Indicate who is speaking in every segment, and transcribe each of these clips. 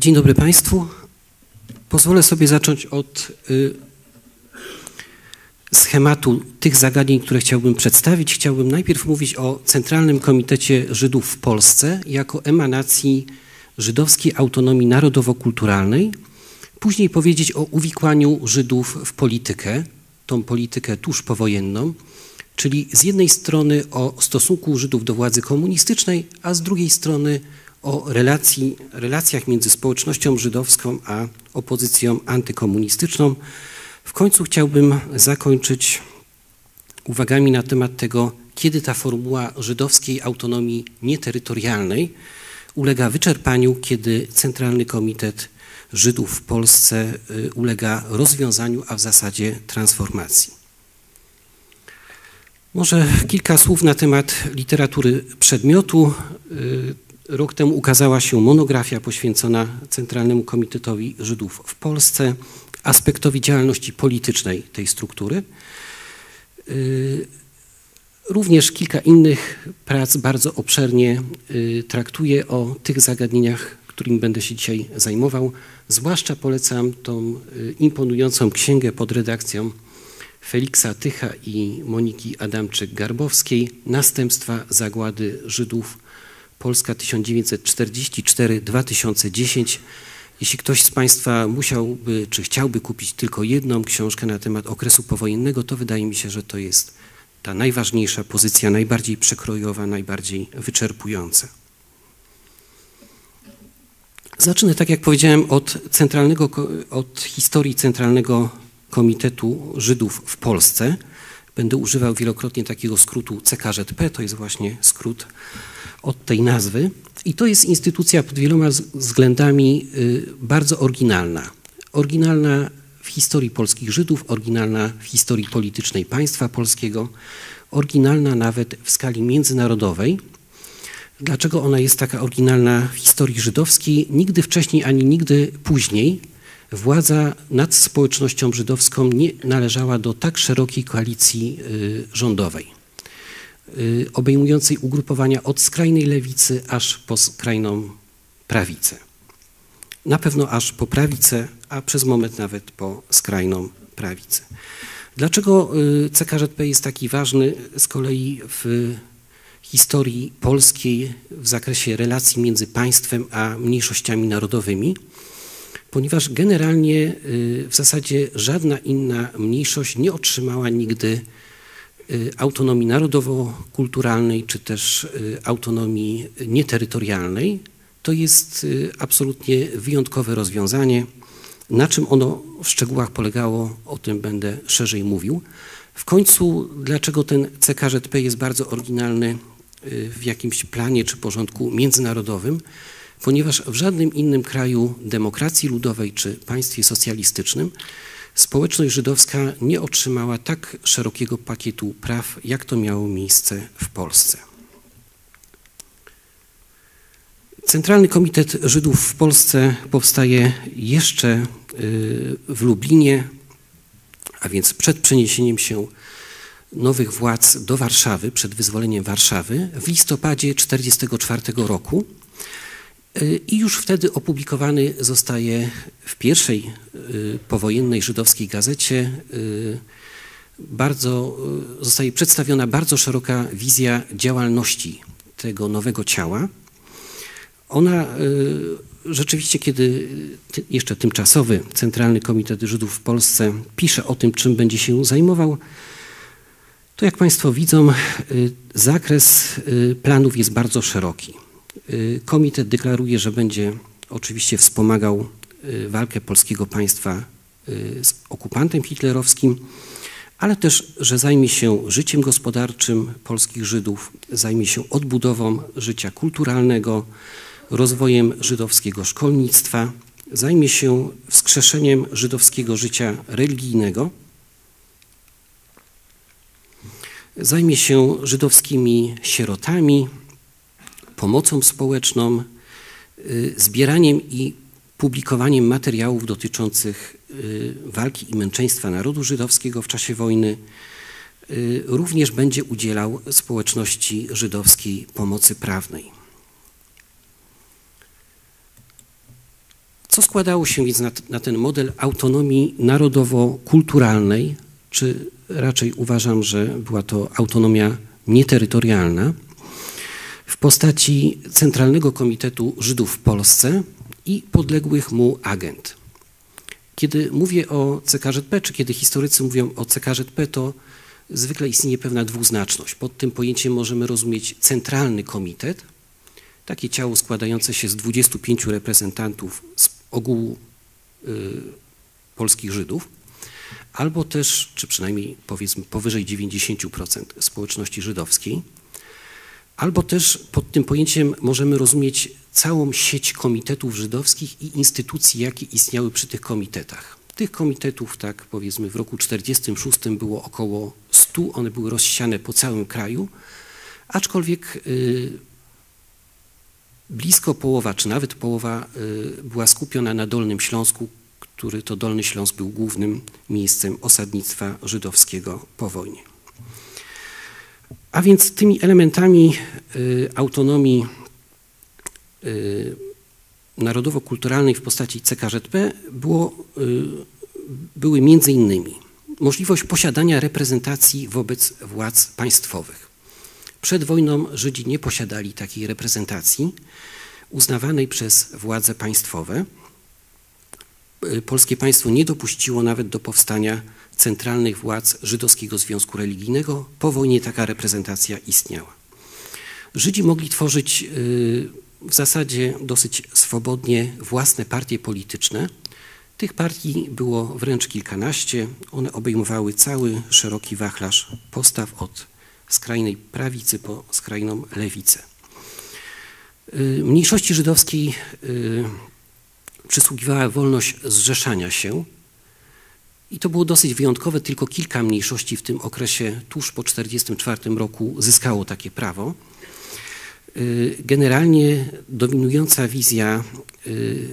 Speaker 1: Dzień dobry Państwu. Pozwolę sobie zacząć od y, schematu tych zagadnień, które chciałbym przedstawić. Chciałbym najpierw mówić o Centralnym Komitecie Żydów w Polsce jako emanacji żydowskiej autonomii narodowo-kulturalnej. Później powiedzieć o uwikłaniu Żydów w politykę, tą politykę tuż powojenną, czyli z jednej strony o stosunku Żydów do władzy komunistycznej, a z drugiej strony o relacji, relacjach między społecznością żydowską a opozycją antykomunistyczną. W końcu chciałbym zakończyć uwagami na temat tego, kiedy ta formuła żydowskiej autonomii nieterytorialnej ulega wyczerpaniu, kiedy Centralny Komitet Żydów w Polsce y, ulega rozwiązaniu, a w zasadzie transformacji. Może kilka słów na temat literatury przedmiotu. Y, Rok temu ukazała się monografia poświęcona Centralnemu Komitetowi Żydów w Polsce, aspektowi działalności politycznej tej struktury. Y, również kilka innych prac bardzo obszernie traktuje o tych zagadnieniach, którymi będę się dzisiaj zajmował. Zwłaszcza polecam tą y, imponującą księgę pod redakcją Feliksa Tycha i Moniki Adamczyk-Garbowskiej Następstwa zagłady Żydów Polska 1944-2010. Jeśli ktoś z Państwa musiałby, czy chciałby kupić tylko jedną książkę na temat okresu powojennego, to wydaje mi się, że to jest ta najważniejsza pozycja, najbardziej przekrojowa, najbardziej wyczerpująca. Zacznę, tak jak powiedziałem, od, centralnego, od historii Centralnego Komitetu Żydów w Polsce. Będę używał wielokrotnie takiego skrótu CKŻP, to jest właśnie skrót od tej nazwy. I to jest instytucja pod wieloma względami y, bardzo oryginalna. Oryginalna w historii polskich Żydów, oryginalna w historii politycznej państwa polskiego, oryginalna nawet w skali międzynarodowej. Dlaczego ona jest taka oryginalna w historii żydowskiej? Nigdy wcześniej ani nigdy później władza nad społecznością żydowską nie należała do tak szerokiej koalicji y, rządowej. Y, obejmującej ugrupowania od skrajnej lewicy aż po skrajną prawicę. Na pewno aż po prawicę, a przez moment nawet po skrajną prawicę. Dlaczego y, CKŻP jest taki ważny z kolei w historii polskiej w zakresie relacji między państwem a mniejszościami narodowymi? Ponieważ generalnie y, w zasadzie żadna inna mniejszość nie otrzymała nigdy Y, autonomii narodowo-kulturalnej czy też y, autonomii nieterytorialnej. To jest absolutnie wyjątkowe rozwiązanie. Na czym ono w szczegółach polegało, o tym będę szerzej mówił. W końcu, dlaczego ten CKŻP jest bardzo oryginalny w jakimś planie czy porządku międzynarodowym? Ponieważ w żadnym innym kraju demokracji ludowej czy państwie socjalistycznym społeczność żydowska nie otrzymała tak szerokiego pakietu praw, jak to miało miejsce w Polsce. Centralny Komitet Żydów w Polsce powstaje jeszcze y, w Lublinie, a więc przed przeniesieniem się nowych władz do Warszawy, przed wyzwoleniem Warszawy w listopadzie 1944 roku. I już wtedy opublikowany zostaje w pierwszej y, powojennej żydowskiej gazecie y, bardzo, y, zostaje przedstawiona bardzo szeroka wizja działalności tego nowego ciała. Ona rzeczywiście, kiedy jeszcze tymczasowy Centralny Komitet Żydów w Polsce pisze o tym, czym będzie się zajmował, to jak Państwo widzą, zakres planów jest bardzo szeroki. Y, komitet deklaruje, że będzie oczywiście wspomagał y, walkę polskiego państwa y, z okupantem hitlerowskim, ale też, że zajmie się życiem gospodarczym polskich Żydów, zajmie się odbudową życia kulturalnego, rozwojem żydowskiego szkolnictwa, zajmie się wskrzeszeniem żydowskiego życia religijnego, zajmie się żydowskimi sierotami, pomocą społeczną, y, zbieraniem i publikowaniem materiałów dotyczących y, walki i męczeństwa narodu żydowskiego w czasie wojny. Y, również będzie udzielał społeczności żydowskiej pomocy prawnej. Co składało się więc na, na ten model autonomii narodowo-kulturalnej, czy raczej uważam, że była to autonomia nieterytorialna, w postaci Centralnego Komitetu Żydów w Polsce i podległych mu agent. Kiedy mówię o CKŻP, czy kiedy historycy mówią o CKŻP, to zwykle istnieje pewna dwuznaczność. Pod tym pojęciem możemy rozumieć Centralny Komitet, takie ciało składające się z 25 reprezentantów z ogółu y, polskich Żydów, albo też, czy przynajmniej powiedzmy powyżej 90% społeczności żydowskiej, albo też pod tym pojęciem możemy rozumieć całą sieć komitetów żydowskich i instytucji, jakie istniały przy tych komitetach. Tych komitetów, tak powiedzmy, w roku 1946 było około 100, one były rozsiane po całym kraju, aczkolwiek y, blisko połowa, czy nawet połowa y, była skupiona na Dolnym Śląsku, który to Dolny Śląsk był głównym miejscem osadnictwa żydowskiego po wojnie. A więc tymi elementami y, autonomii y, narodowo-kulturalnej w postaci CKŻP było, były między innymi możliwość posiadania reprezentacji wobec władz państwowych. Przed wojną Żydzi nie posiadali takiej reprezentacji uznawanej przez władze państwowe. Y, polskie państwo nie dopuściło nawet do powstania centralnych władz Żydowskiego Związku Religijnego. Po wojnie taka reprezentacja istniała. Żydzi mogli tworzyć y, w zasadzie dosyć swobodnie własne partie polityczne. Tych partii było wręcz kilkanaście. One obejmowały cały szeroki wachlarz postaw od skrajnej prawicy po skrajną lewicę. Y, mniejszości żydowskiej przysługiwała wolność zrzeszania się i to było dosyć wyjątkowe. Tylko kilka mniejszości w tym okresie, tuż po 1944 roku, zyskało takie prawo. Y, generalnie dominująca wizja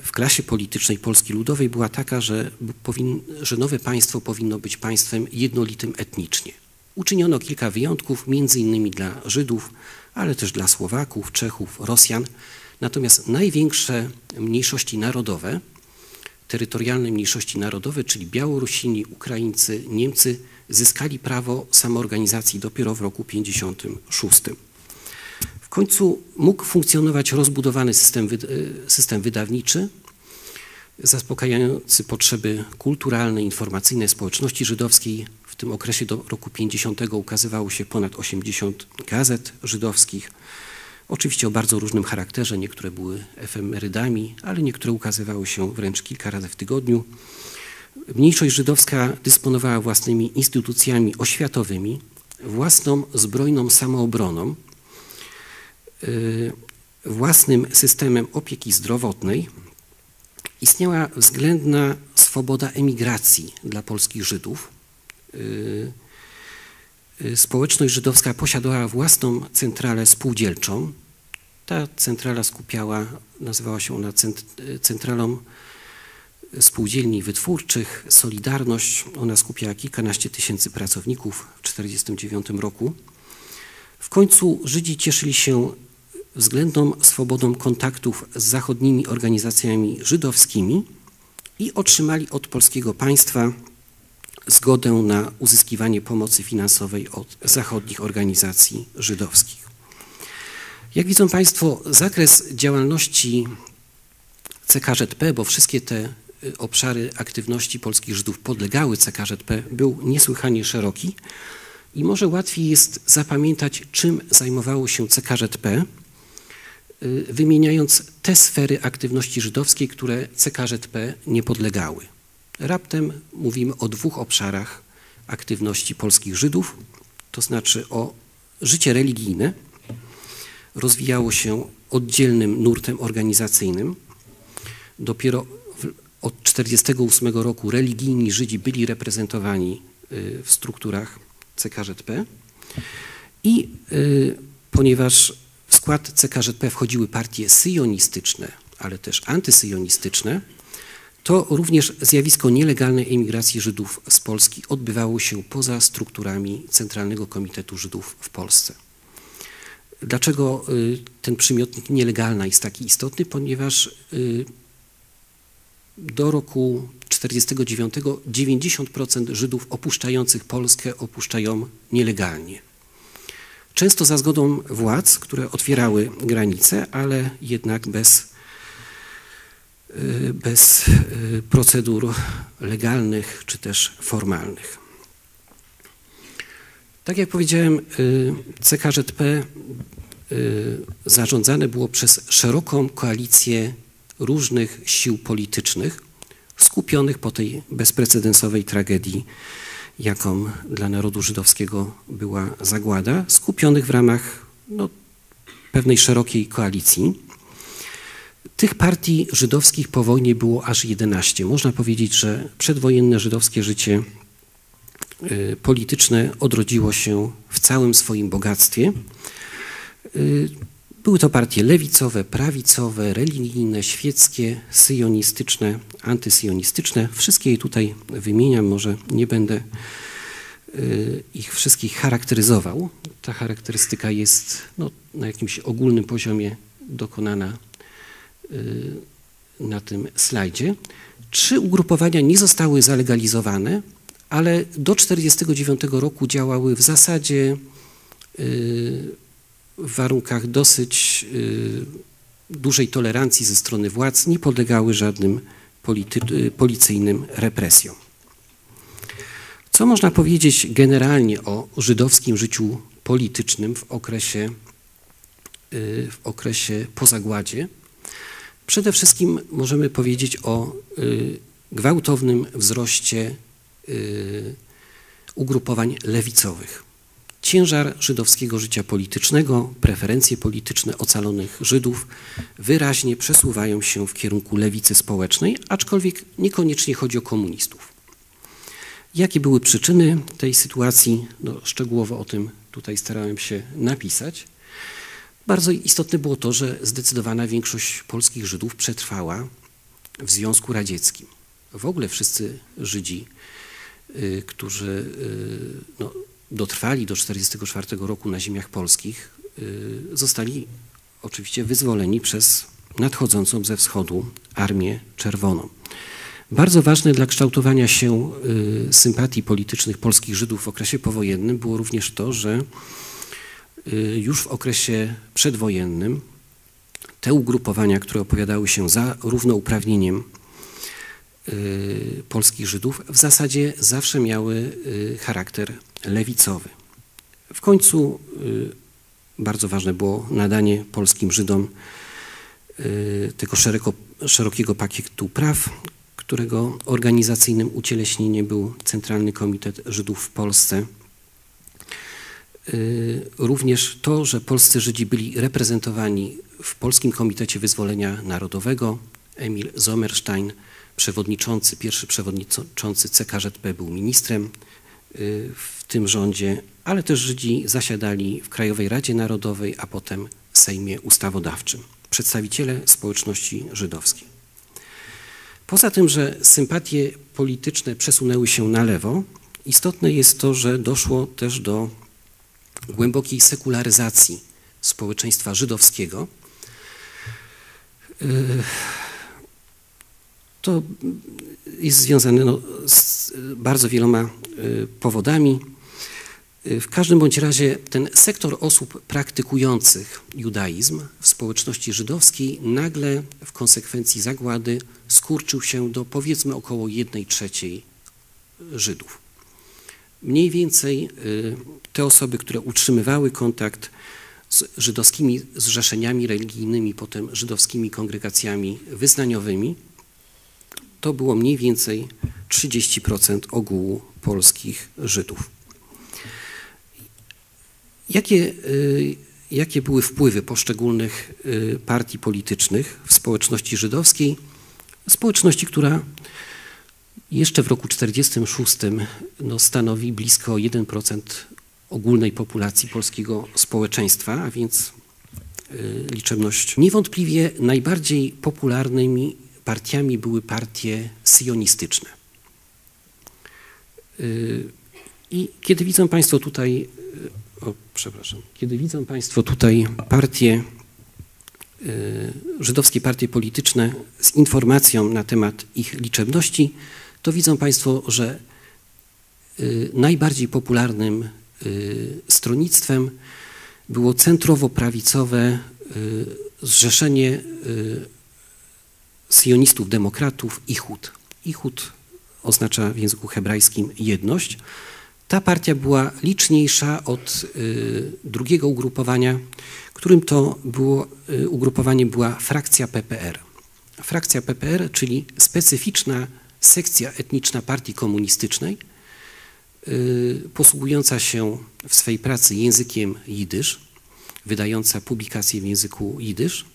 Speaker 1: w klasie politycznej Polski Ludowej była taka, że, powin, że nowe państwo powinno być państwem jednolitym etnicznie. Uczyniono kilka wyjątków, między innymi dla Żydów, ale też dla Słowaków, Czechów, Rosjan. Natomiast największe mniejszości narodowe, terytorialne mniejszości narodowe, czyli Białorusini, Ukraińcy, Niemcy, zyskali prawo samoorganizacji dopiero w roku 1956. W końcu mógł funkcjonować rozbudowany system, system wydawniczy, zaspokajający potrzeby kulturalne, informacyjne społeczności żydowskiej, w tym okresie do roku 50 ukazywało się ponad 80 gazet żydowskich, oczywiście o bardzo różnym charakterze. Niektóre były efemerydami, ale niektóre ukazywały się wręcz kilka razy w tygodniu. Mniejszość żydowska dysponowała własnymi instytucjami oświatowymi, własną zbrojną samoobroną, y, własnym systemem opieki zdrowotnej. Istniała względna swoboda emigracji dla polskich Żydów. Y, y, społeczność żydowska posiadała własną centralę spółdzielczą. Ta centrala skupiała, nazywała się ona centralą spółdzielni wytwórczych, Solidarność. Ona skupiała kilkanaście tysięcy pracowników w 1949 roku. W końcu Żydzi cieszyli się względną swobodą kontaktów z zachodnimi organizacjami żydowskimi i otrzymali od polskiego państwa zgodę na uzyskiwanie pomocy finansowej od zachodnich organizacji żydowskich. Jak widzą Państwo, zakres działalności CKŻP, bo wszystkie te y, obszary aktywności polskich Żydów podlegały CKŻP, był niesłychanie szeroki i może łatwiej jest zapamiętać, czym zajmowało się CKŻP, y, wymieniając te sfery aktywności żydowskiej, które CKŻP nie podlegały. Raptem mówimy o dwóch obszarach aktywności polskich Żydów, to znaczy o życie religijne rozwijało się oddzielnym nurtem organizacyjnym. Dopiero od 1948 roku religijni Żydzi byli reprezentowani y, w strukturach CKŻP i y, ponieważ w skład CKŻP wchodziły partie syjonistyczne, ale też antysyjonistyczne, to również zjawisko nielegalnej emigracji Żydów z Polski odbywało się poza strukturami Centralnego Komitetu Żydów w Polsce. Dlaczego y, ten przymiotnik nielegalna jest taki istotny? Ponieważ y, do roku 1949 90% Żydów opuszczających Polskę opuszczają nielegalnie. Często za zgodą władz, które otwierały granice, ale jednak bez, bez procedur legalnych czy też formalnych. Tak jak powiedziałem, CKŻP zarządzane było przez szeroką koalicję różnych sił politycznych skupionych po tej bezprecedensowej tragedii, jaką dla narodu żydowskiego była zagłada, skupionych w ramach no, pewnej szerokiej koalicji. Tych partii żydowskich po wojnie było aż 11. Można powiedzieć, że przedwojenne żydowskie życie y, polityczne odrodziło się w całym swoim bogactwie. Y, były to partie lewicowe, prawicowe, religijne, świeckie, syjonistyczne, antysyjonistyczne. Wszystkie je tutaj wymieniam, może nie będę y, ich wszystkich charakteryzował. Ta charakterystyka jest no, na jakimś ogólnym poziomie dokonana na tym slajdzie. Trzy ugrupowania nie zostały zalegalizowane, ale do 1949 roku działały w zasadzie w warunkach dosyć y, dużej tolerancji ze strony władz nie podlegały żadnym y, policyjnym represjom. Co można powiedzieć generalnie o żydowskim życiu politycznym w okresie, y, w okresie po zagładzie? Przede wszystkim możemy powiedzieć o gwałtownym wzroście ugrupowań lewicowych ciężar żydowskiego życia politycznego, preferencje polityczne ocalonych Żydów wyraźnie przesuwają się w kierunku lewicy społecznej, aczkolwiek niekoniecznie chodzi o komunistów. Jakie były przyczyny tej sytuacji? No, szczegółowo o tym tutaj starałem się napisać. Bardzo istotne było to, że zdecydowana większość polskich Żydów przetrwała w Związku Radzieckim. W ogóle wszyscy Żydzi, y, którzy y, no, dotrwali do 1944 roku na ziemiach polskich, y, zostali oczywiście wyzwoleni przez nadchodzącą ze wschodu Armię Czerwoną. Bardzo ważne dla kształtowania się sympatii politycznych polskich Żydów w okresie powojennym było również to, że już w okresie przedwojennym te ugrupowania, które opowiadały się za równouprawnieniem polskich Żydów, w zasadzie zawsze miały charakter lewicowy. W końcu y, bardzo ważne było nadanie polskim Żydom y, tego szeroko, szerokiego pakietu praw, którego organizacyjnym ucieleśnieniem był Centralny Komitet Żydów w Polsce. Y, również to, że polscy Żydzi byli reprezentowani w Polskim Komitecie Wyzwolenia Narodowego. Emil Sommerstein, przewodniczący, pierwszy przewodniczący CKŻP był ministrem w tym rządzie, ale też Żydzi zasiadali w Krajowej Radzie Narodowej, a potem w Sejmie Ustawodawczym, przedstawiciele społeczności żydowskiej. Poza tym, że sympatie polityczne przesunęły się na lewo, istotne jest to, że doszło też do głębokiej sekularyzacji społeczeństwa żydowskiego. To jest związane no, z bardzo wieloma powodami. W każdym bądź razie ten sektor osób praktykujących judaizm w społeczności żydowskiej nagle w konsekwencji zagłady skurczył się do powiedzmy około 1 trzeciej Żydów. Mniej więcej y, te osoby, które utrzymywały kontakt z żydowskimi zrzeszeniami religijnymi, potem żydowskimi kongregacjami wyznaniowymi, to było mniej więcej 30% ogółu polskich Żydów. Jakie, y, jakie były wpływy poszczególnych y, partii politycznych w społeczności żydowskiej? Społeczności, która jeszcze w roku 1946 no, stanowi blisko 1% ogólnej populacji polskiego społeczeństwa, a więc y, liczebność. Niewątpliwie najbardziej popularnymi partiami były partie sionistyczne. Y, I kiedy widzą Państwo tutaj, y, o, przepraszam, kiedy widzą Państwo tutaj partie, y, żydowskie partie polityczne z informacją na temat ich liczebności, to widzą Państwo, że najbardziej popularnym stronnictwem było centrowo-prawicowe zrzeszenie sionistów, demokratów Ichud. Ichud oznacza w języku hebrajskim jedność. Ta partia była liczniejsza od y, drugiego ugrupowania, którym to było, y, ugrupowanie była frakcja PPR. Frakcja PPR, czyli specyficzna sekcja etniczna partii komunistycznej, y, posługująca się w swej pracy językiem jidysz, wydająca publikacje w języku jidysz,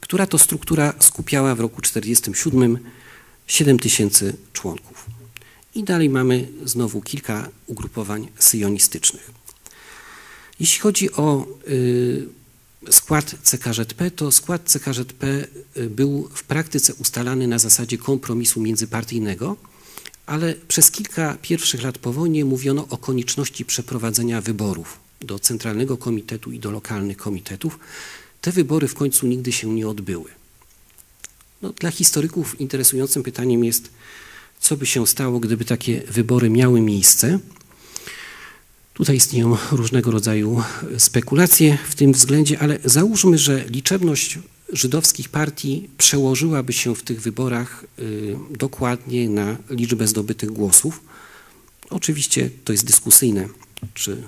Speaker 1: która to struktura skupiała w roku 1947 7 tysięcy członków. I dalej mamy znowu kilka ugrupowań syjonistycznych. Jeśli chodzi o y, skład CKŻP, to skład CKŻP y, był w praktyce ustalany na zasadzie kompromisu międzypartyjnego, ale przez kilka pierwszych lat po wojnie mówiono o konieczności przeprowadzenia wyborów do Centralnego Komitetu i do lokalnych komitetów. Te wybory w końcu nigdy się nie odbyły. No, dla historyków interesującym pytaniem jest, co by się stało, gdyby takie wybory miały miejsce. Tutaj istnieją różnego rodzaju spekulacje w tym względzie, ale załóżmy, że liczebność żydowskich partii przełożyłaby się w tych wyborach y, dokładnie na liczbę zdobytych głosów. Oczywiście to jest dyskusyjne, czy,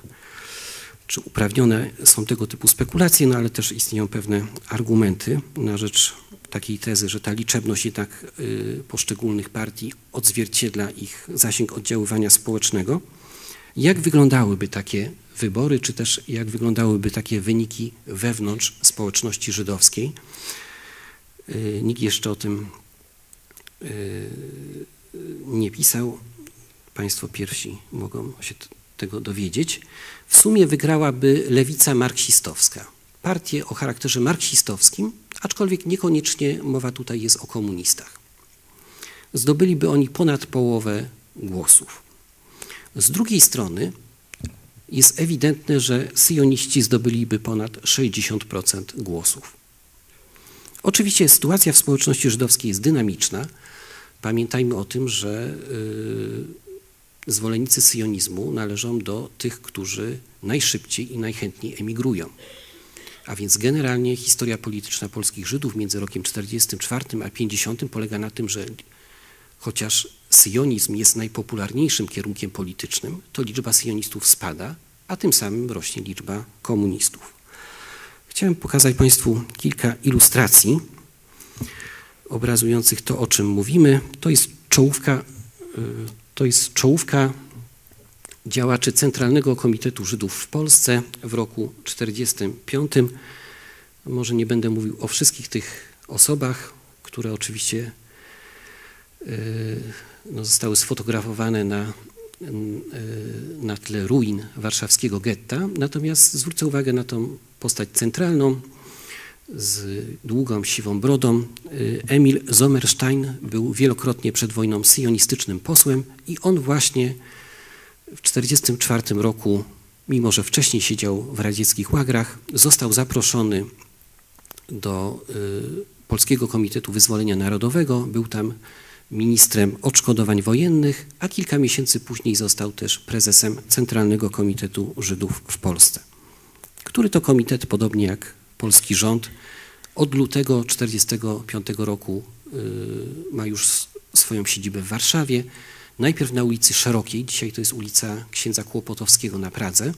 Speaker 1: czy uprawnione są tego typu spekulacje, no ale też istnieją pewne argumenty na rzecz takiej tezy, że ta liczebność jednak y, poszczególnych partii odzwierciedla ich zasięg oddziaływania społecznego. Jak wyglądałyby takie wybory, czy też jak wyglądałyby takie wyniki wewnątrz społeczności żydowskiej? Y, nikt jeszcze o tym y, nie pisał. Państwo pierwsi mogą się tego dowiedzieć. W sumie wygrałaby lewica marksistowska. Partie o charakterze marksistowskim, aczkolwiek niekoniecznie mowa tutaj jest o komunistach. Zdobyliby oni ponad połowę głosów. Z drugiej strony jest ewidentne, że syjoniści zdobyliby ponad 60% głosów. Oczywiście sytuacja w społeczności żydowskiej jest dynamiczna. Pamiętajmy o tym, że yy, zwolennicy syjonizmu należą do tych, którzy najszybciej i najchętniej emigrują. A więc generalnie historia polityczna polskich Żydów między rokiem 44 a 50 polega na tym, że chociaż syjonizm jest najpopularniejszym kierunkiem politycznym, to liczba syjonistów spada, a tym samym rośnie liczba komunistów. Chciałem pokazać Państwu kilka ilustracji obrazujących to, o czym mówimy. To jest czołówka, y, to jest czołówka działaczy Centralnego Komitetu Żydów w Polsce w roku 1945. Może nie będę mówił o wszystkich tych osobach, które oczywiście e, no, zostały sfotografowane na, e, na tle ruin warszawskiego getta. Natomiast zwrócę uwagę na tą postać centralną z długą, siwą brodą. E, Emil Sommerstein był wielokrotnie przed wojną sionistycznym posłem i on właśnie w 1944 roku, mimo że wcześniej siedział w radzieckich łagrach, został zaproszony do y, Polskiego Komitetu Wyzwolenia Narodowego. Był tam ministrem odszkodowań wojennych, a kilka miesięcy później został też prezesem Centralnego Komitetu Żydów w Polsce, który to komitet, podobnie jak polski rząd, od lutego 1945 roku y, ma już swoją siedzibę w Warszawie. Najpierw na ulicy Szerokiej, dzisiaj to jest ulica księdza Kłopotowskiego na Pradze,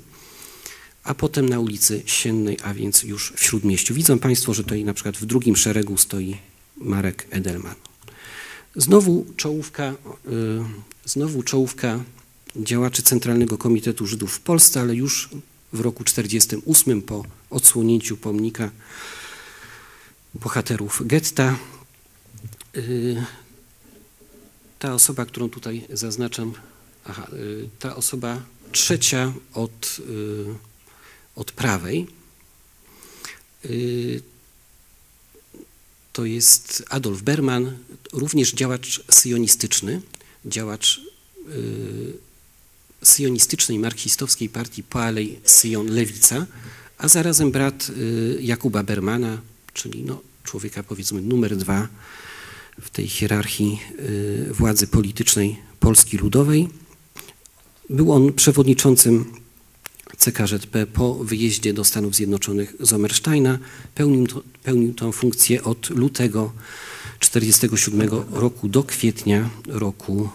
Speaker 1: a potem na ulicy Siennej, a więc już w Śródmieściu. Widzą Państwo, że tutaj na przykład w drugim szeregu stoi Marek Edelman. Znowu czołówka, yy, znowu czołówka działaczy Centralnego Komitetu Żydów w Polsce, ale już w roku 1948 po odsłonięciu pomnika bohaterów getta. Yy, ta osoba, którą tutaj zaznaczam, aha, y, ta osoba trzecia od, y, od prawej, y, to jest Adolf Berman, również działacz syjonistyczny, działacz y, syjonistycznej marksistowskiej partii Poalej Syjon Lewica, a zarazem brat y, Jakuba Bermana, czyli no, człowieka powiedzmy numer dwa w tej hierarchii y, władzy politycznej Polski Ludowej. Był on przewodniczącym CKŻP po wyjeździe do Stanów Zjednoczonych z Omersteina. Pełnił, to, pełnił tę funkcję od lutego 1947 roku do kwietnia roku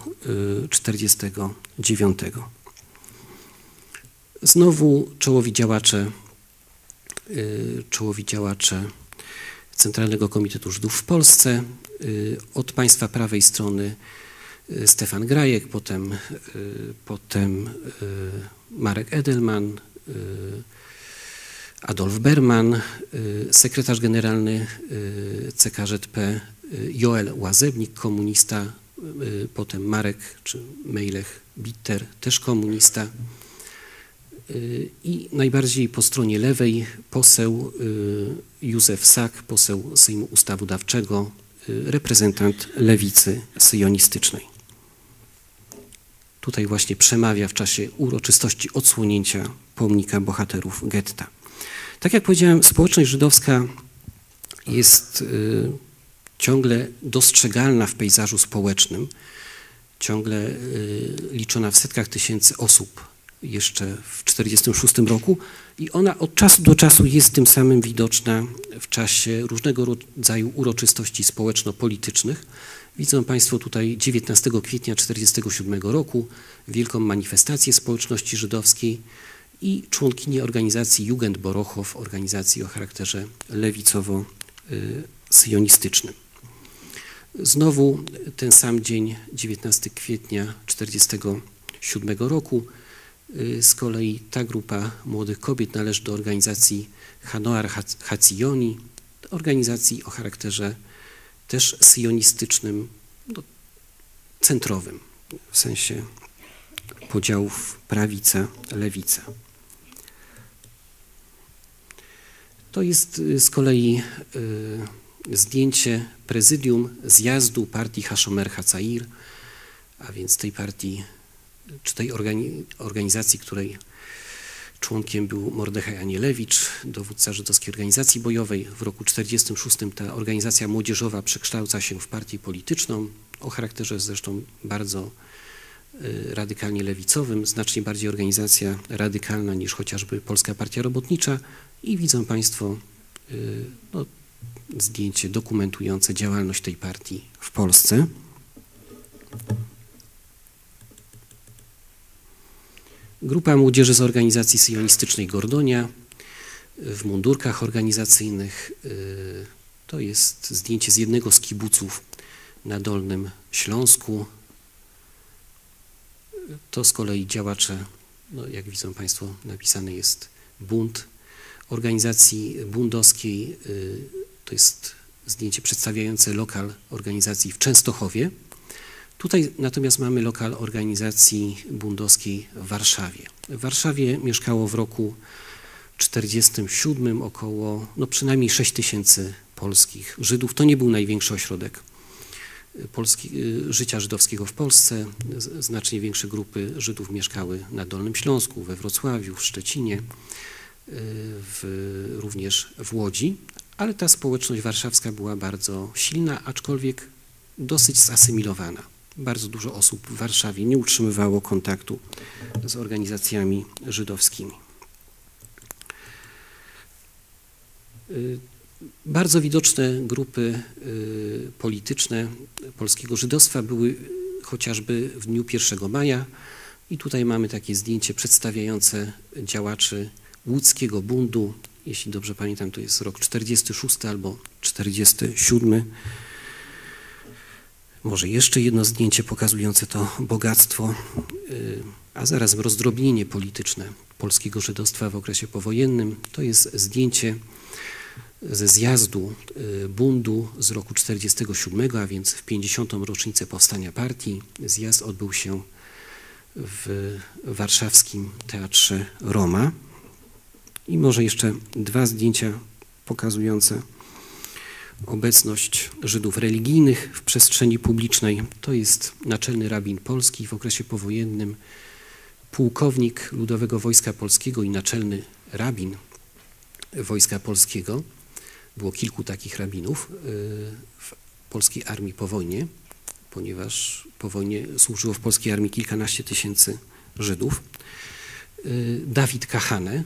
Speaker 1: 1949. Znowu czołowi działacze, y, czołowi działacze Centralnego Komitetu Żydów w Polsce. Y, od państwa prawej strony y, Stefan Grajek, potem, potem Marek Edelman, Adolf Berman, sekretarz generalny CKŻP Joel Łazebnik, komunista, potem Marek czy Mejlech Bitter, też komunista. I najbardziej po stronie lewej poseł y, Józef Sak, poseł Sejmu Ustawodawczego, y, reprezentant lewicy syjonistycznej. Tutaj właśnie przemawia w czasie uroczystości odsłonięcia pomnika bohaterów getta. Tak jak powiedziałem, społeczność żydowska jest y, ciągle dostrzegalna w pejzażu społecznym, ciągle liczona w setkach tysięcy osób jeszcze w 1946 roku i ona od czasu do czasu jest tym samym widoczna w czasie różnego rodzaju uroczystości społeczno-politycznych. Widzą Państwo tutaj 19 kwietnia 1947 roku wielką manifestację społeczności żydowskiej i członkini organizacji Jugend Borochow, organizacji o charakterze lewicowo-syjonistycznym. Znowu ten sam dzień, 19 kwietnia 1947 roku, Y, z kolei ta grupa młodych kobiet należy do organizacji Hanoar Hatziyoni, organizacji o charakterze też syjonistycznym, no, centrowym, w sensie podziałów prawica, lewica. To jest y, z kolei y, zdjęcie prezydium zjazdu partii Hashomer Hatzair, a więc tej partii czy tej organizacji, której członkiem był Mordechaj Anielewicz, dowódca żydowskiej organizacji bojowej. W roku 1946 ta organizacja młodzieżowa przekształca się w partię polityczną, o charakterze zresztą bardzo y, radykalnie lewicowym, znacznie bardziej organizacja radykalna niż chociażby Polska Partia Robotnicza i widzą Państwo y, no, zdjęcie dokumentujące działalność tej partii w Polsce. Grupa młodzieży z organizacji syjonistycznej Gordonia w mundurkach organizacyjnych. Y, to jest zdjęcie z jednego z kibuców na Dolnym Śląsku. To z kolei działacze, no jak widzą Państwo, napisane jest bunt organizacji bundowskiej. Y, to jest zdjęcie przedstawiające lokal organizacji w Częstochowie. Tutaj natomiast mamy lokal organizacji bundowskiej w Warszawie. W Warszawie mieszkało w roku 1947 około, no przynajmniej 6 tysięcy polskich Żydów. To nie był największy ośrodek Polski, y, życia żydowskiego w Polsce. Znacznie większe grupy Żydów mieszkały na Dolnym Śląsku, we Wrocławiu, w Szczecinie, y, w, również w Łodzi, ale ta społeczność warszawska była bardzo silna, aczkolwiek dosyć zasymilowana bardzo dużo osób w Warszawie nie utrzymywało kontaktu z organizacjami żydowskimi. Y, bardzo widoczne grupy y, polityczne polskiego żydostwa były chociażby w dniu 1 maja i tutaj mamy takie zdjęcie przedstawiające działaczy łódzkiego bundu. Jeśli dobrze pamiętam, to jest rok 46 albo 47 może jeszcze jedno zdjęcie pokazujące to bogactwo, y, a zarazem rozdrobnienie polityczne polskiego żydostwa w okresie powojennym. To jest zdjęcie ze zjazdu y, bundu z roku 47, a więc w 50. rocznicę powstania partii. Zjazd odbył się w warszawskim Teatrze Roma. I może jeszcze dwa zdjęcia pokazujące obecność Żydów religijnych w przestrzeni publicznej. To jest naczelny rabin polski w okresie powojennym, pułkownik Ludowego Wojska Polskiego i naczelny rabin Wojska Polskiego. Było kilku takich rabinów y, w polskiej armii po wojnie, ponieważ po wojnie służyło w polskiej armii kilkanaście tysięcy Żydów. Y, Dawid Kahane,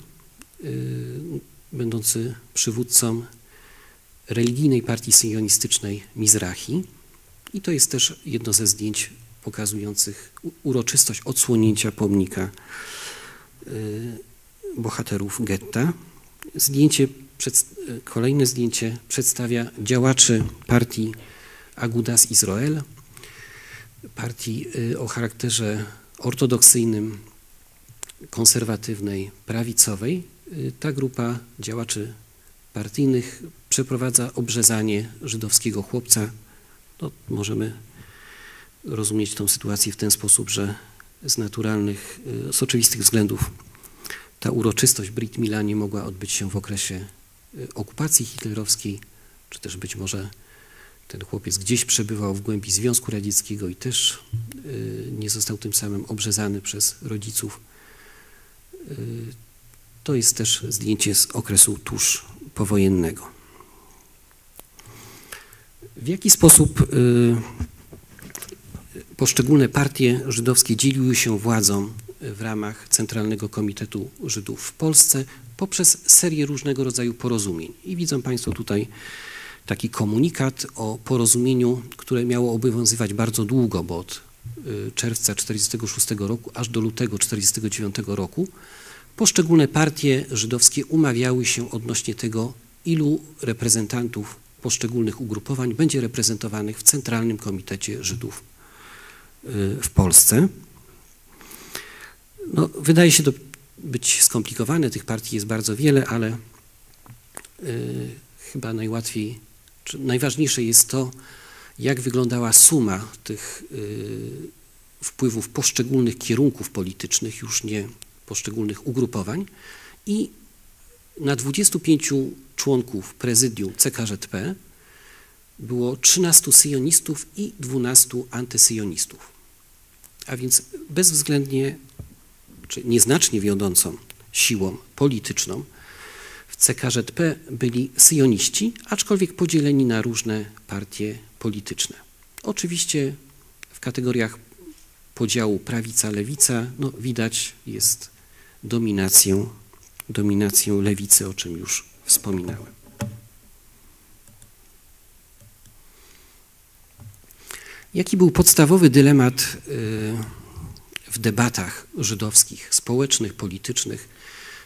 Speaker 1: y, będący przywódcą religijnej partii syjonistycznej Mizrahi. I to jest też jedno ze zdjęć pokazujących uroczystość odsłonięcia pomnika bohaterów getta. Zdjęcie, kolejne zdjęcie przedstawia działaczy partii Agudas Israel, partii y, o charakterze ortodoksyjnym, konserwatywnej, prawicowej. Y, ta grupa działaczy partyjnych przeprowadza obrzezanie żydowskiego chłopca. No, możemy rozumieć tę sytuację w ten sposób, że z naturalnych, y, z oczywistych względów ta uroczystość Brit Mila nie mogła odbyć się w okresie y, okupacji hitlerowskiej, czy też być może ten chłopiec gdzieś przebywał w głębi Związku Radzieckiego i też y, nie został tym samym obrzezany przez rodziców. To jest też zdjęcie z okresu tuż powojennego. W jaki sposób poszczególne partie żydowskie dzieliły się władzą w ramach Centralnego Komitetu Żydów w Polsce poprzez serię różnego rodzaju porozumień. I widzą Państwo tutaj taki komunikat o porozumieniu, które miało obowiązywać bardzo długo, bo od y, czerwca 1946 roku aż do lutego 1949 roku poszczególne partie żydowskie umawiały się odnośnie tego, ilu reprezentantów poszczególnych ugrupowań będzie reprezentowanych w Centralnym Komitecie Żydów y, w Polsce. No, wydaje się to być skomplikowane, tych partii jest bardzo wiele, ale y, chyba najłatwiej, czy najważniejsze jest to, jak wyglądała suma tych y, wpływów poszczególnych kierunków politycznych, już nie poszczególnych ugrupowań i na 25 członków prezydium CKŻP było 13 syjonistów i 12 antysyjonistów. A więc bezwzględnie czy nieznacznie wiodącą siłą polityczną w CKŻP byli syjoniści, aczkolwiek podzieleni na różne partie polityczne. Oczywiście w kategoriach podziału prawica-lewica no, widać jest dominację, dominację lewicy, o czym już wspominałem. Jaki był podstawowy dylemat yy, w debatach żydowskich, społecznych, politycznych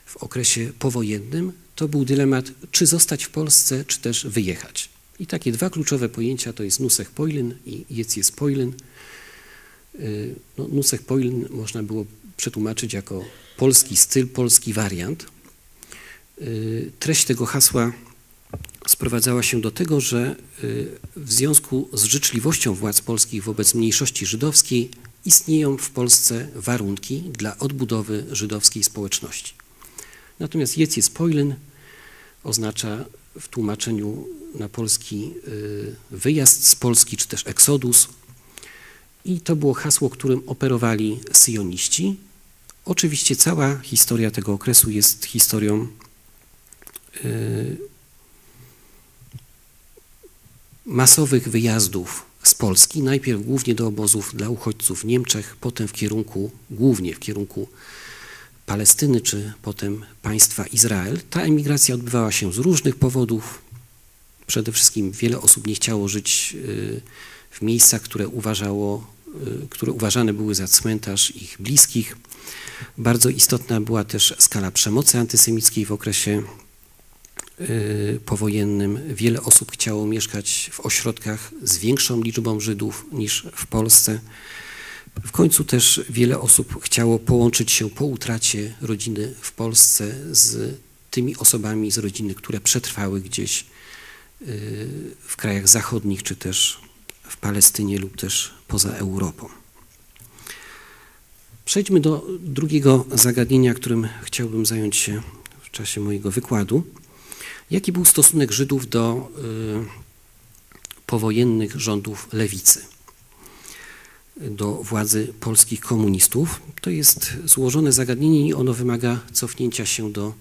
Speaker 1: w okresie powojennym, to był dylemat, czy zostać w Polsce, czy też wyjechać. I takie dwa kluczowe pojęcia to jest Nusech Poilin i Jecies Poilin. Y, no, Nusech Poilin można było przetłumaczyć jako polski styl, polski wariant. Y, treść tego hasła sprowadzała się do tego, że y, w związku z życzliwością władz polskich wobec mniejszości żydowskiej istnieją w Polsce warunki dla odbudowy żydowskiej społeczności. Natomiast Jecies Poilin oznacza w tłumaczeniu na polski y, wyjazd z Polski, czy też eksodus. I to było hasło, którym operowali syjoniści. Oczywiście cała historia tego okresu jest historią y, masowych wyjazdów z Polski, najpierw głównie do obozów dla uchodźców w Niemczech, potem w kierunku, głównie w kierunku Palestyny, czy potem państwa Izrael. Ta emigracja odbywała się z różnych powodów. Przede wszystkim wiele osób nie chciało żyć y, w miejscach, które, uważało, które uważane były za cmentarz ich bliskich. Bardzo istotna była też skala przemocy antysemickiej w okresie Y, powojennym wiele osób chciało mieszkać w ośrodkach z większą liczbą Żydów niż w Polsce. W końcu też wiele osób chciało połączyć się po utracie rodziny w Polsce z tymi osobami z rodziny, które przetrwały gdzieś y, w krajach zachodnich, czy też w Palestynie lub też poza Europą. Przejdźmy do drugiego zagadnienia, którym chciałbym zająć się w czasie mojego wykładu. Jaki był stosunek Żydów do powojennych rządów lewicy do władzy polskich komunistów. To jest złożone zagadnienie i ono wymaga cofnięcia się do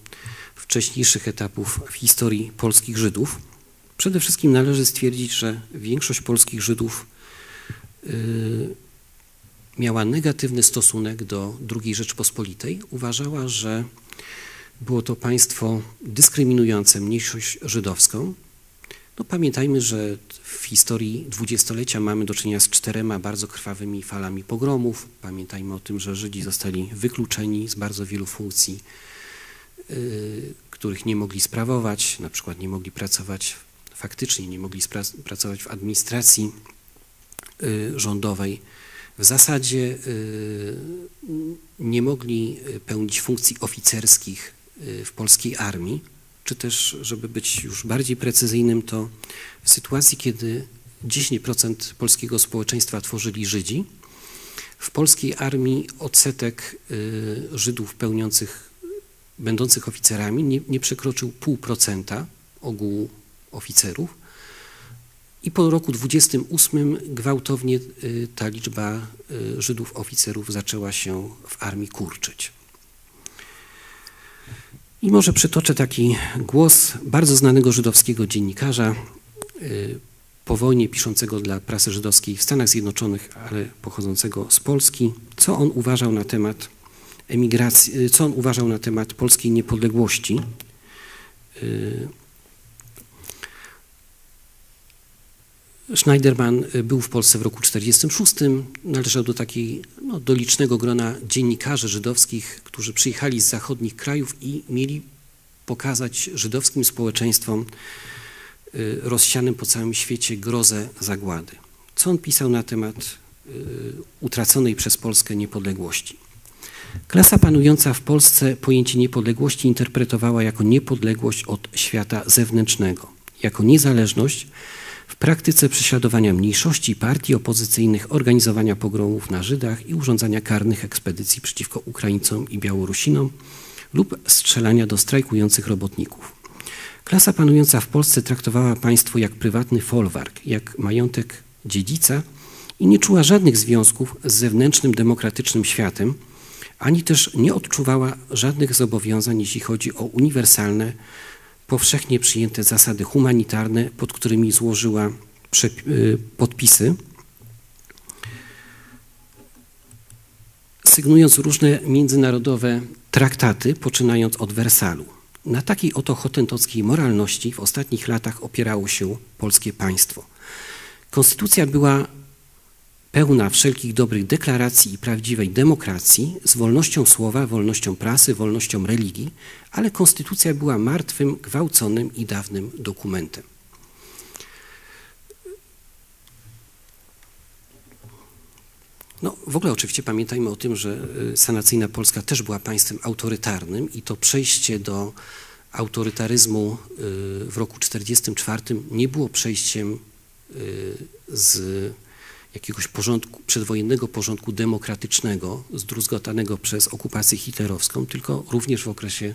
Speaker 1: wcześniejszych etapów w historii polskich Żydów. Przede wszystkim należy stwierdzić, że większość polskich Żydów y, miała negatywny stosunek do II Rzeczpospolitej. Uważała, że było to państwo dyskryminujące mniejszość żydowską. No, pamiętajmy, że w historii dwudziestolecia mamy do czynienia z czterema bardzo krwawymi falami pogromów. Pamiętajmy o tym, że Żydzi zostali wykluczeni z bardzo wielu funkcji, yy, których nie mogli sprawować, na przykład nie mogli pracować faktycznie, nie mogli pracować w administracji yy, rządowej. W zasadzie yy, nie mogli pełnić funkcji oficerskich w polskiej armii czy też, żeby być już bardziej precyzyjnym, to w sytuacji, kiedy 10% polskiego społeczeństwa tworzyli Żydzi, w polskiej armii odsetek y, Żydów pełniących, będących oficerami nie, nie przekroczył 0,5% ogółu oficerów. I po roku 28 gwałtownie y, ta liczba y, Żydów oficerów zaczęła się w armii kurczyć. I może przytoczę taki głos bardzo znanego żydowskiego dziennikarza, y, po wojnie piszącego dla prasy żydowskiej w Stanach Zjednoczonych, ale pochodzącego z Polski, co on uważał na temat emigracji, co on uważał na temat polskiej niepodległości. Schneiderman y, był w Polsce w roku 1946. Należał do takiej, no, do licznego grona dziennikarzy żydowskich, którzy przyjechali z zachodnich krajów i mieli pokazać żydowskim społeczeństwom y, rozsianym po całym świecie grozę zagłady. Co on pisał na temat y, utraconej przez Polskę niepodległości? Klasa panująca w Polsce pojęcie niepodległości interpretowała jako niepodległość od świata zewnętrznego, jako niezależność, w praktyce prześladowania mniejszości partii opozycyjnych, organizowania pogromów na Żydach i urządzania karnych ekspedycji przeciwko Ukraińcom i Białorusinom lub strzelania do strajkujących robotników. Klasa panująca w Polsce traktowała państwo jak prywatny folwark, jak majątek dziedzica i nie czuła żadnych związków z zewnętrznym demokratycznym światem, ani też nie odczuwała żadnych zobowiązań, jeśli chodzi o uniwersalne powszechnie przyjęte zasady humanitarne, pod którymi złożyła y, podpisy, sygnując różne międzynarodowe traktaty, poczynając od Wersalu. Na takiej oto hotentowskiej moralności w ostatnich latach opierało się polskie państwo. Konstytucja była pełna wszelkich dobrych deklaracji i prawdziwej demokracji, z wolnością słowa, wolnością prasy, wolnością religii, ale konstytucja była martwym, gwałconym i dawnym dokumentem. No, w ogóle oczywiście pamiętajmy o tym, że y, sanacyjna Polska też była państwem autorytarnym i to przejście do autorytaryzmu y, w roku 1944 nie było przejściem y, z jakiegoś porządku, przedwojennego porządku demokratycznego, zdruzgotanego przez okupację hitlerowską, tylko również w okresie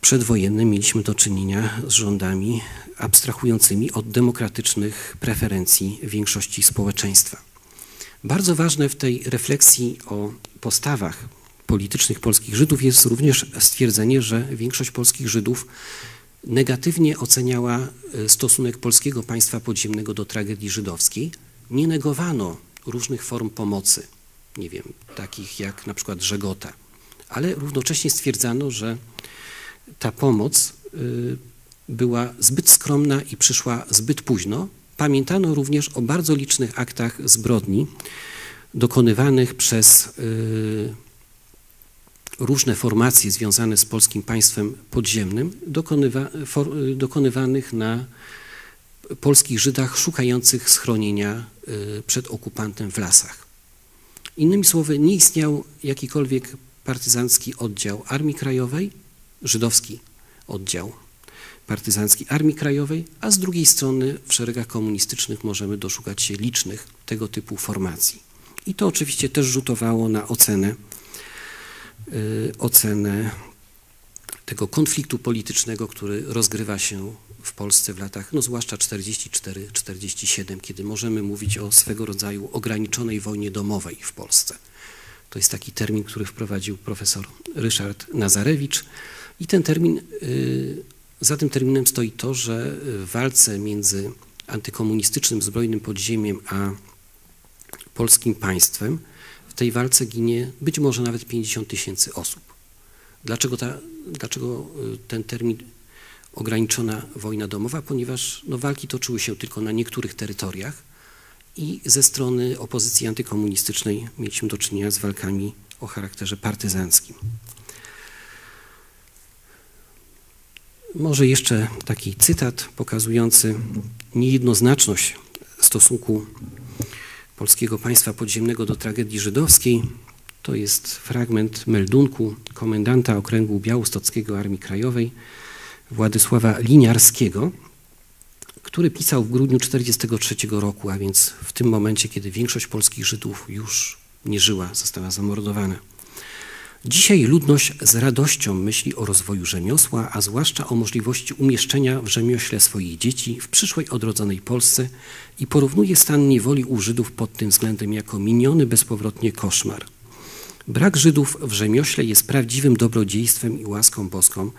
Speaker 1: przedwojennym mieliśmy do czynienia z rządami abstrahującymi od demokratycznych preferencji większości społeczeństwa. Bardzo ważne w tej refleksji o postawach politycznych polskich Żydów jest również stwierdzenie, że większość polskich Żydów negatywnie oceniała e, stosunek polskiego państwa podziemnego do tragedii żydowskiej, nie negowano różnych form pomocy, nie wiem, takich jak na przykład żegota, ale równocześnie stwierdzano, że ta pomoc y, była zbyt skromna i przyszła zbyt późno. Pamiętano również o bardzo licznych aktach zbrodni dokonywanych przez y, różne formacje związane z polskim państwem podziemnym, dokonywa, for, dokonywanych na polskich Żydach szukających schronienia y, przed okupantem w lasach. Innymi słowy, nie istniał jakikolwiek partyzancki oddział Armii Krajowej, żydowski oddział partyzancki Armii Krajowej, a z drugiej strony w szeregach komunistycznych możemy doszukać się licznych tego typu formacji. I to oczywiście też rzutowało na ocenę, yy, ocenę tego konfliktu politycznego, który rozgrywa się w Polsce w latach, no zwłaszcza 44-47, kiedy możemy mówić o swego rodzaju ograniczonej wojnie domowej w Polsce. To jest taki termin, który wprowadził profesor Ryszard Nazarewicz. I ten termin, y, za tym terminem stoi to, że w walce między antykomunistycznym zbrojnym podziemiem a polskim państwem w tej walce ginie być może nawet 50 tysięcy osób. Dlaczego, ta, dlaczego y, ten termin ograniczona wojna domowa? Ponieważ no, walki toczyły się tylko na niektórych terytoriach i ze strony opozycji antykomunistycznej mieliśmy do czynienia z walkami o charakterze partyzanckim. Może jeszcze taki cytat pokazujący niejednoznaczność stosunku polskiego państwa podziemnego do tragedii żydowskiej. To jest fragment meldunku komendanta okręgu białostockiego Armii Krajowej Władysława Liniarskiego, który pisał w grudniu 1943 roku, a więc w tym momencie, kiedy większość polskich Żydów już nie żyła, została zamordowana. Dzisiaj ludność z radością myśli o rozwoju rzemiosła, a zwłaszcza o możliwości umieszczenia w rzemiośle swoich dzieci w przyszłej odrodzonej Polsce i porównuje stan niewoli u Żydów pod tym względem jako miniony bezpowrotnie koszmar. Brak Żydów w rzemiośle jest prawdziwym dobrodziejstwem i łaską boską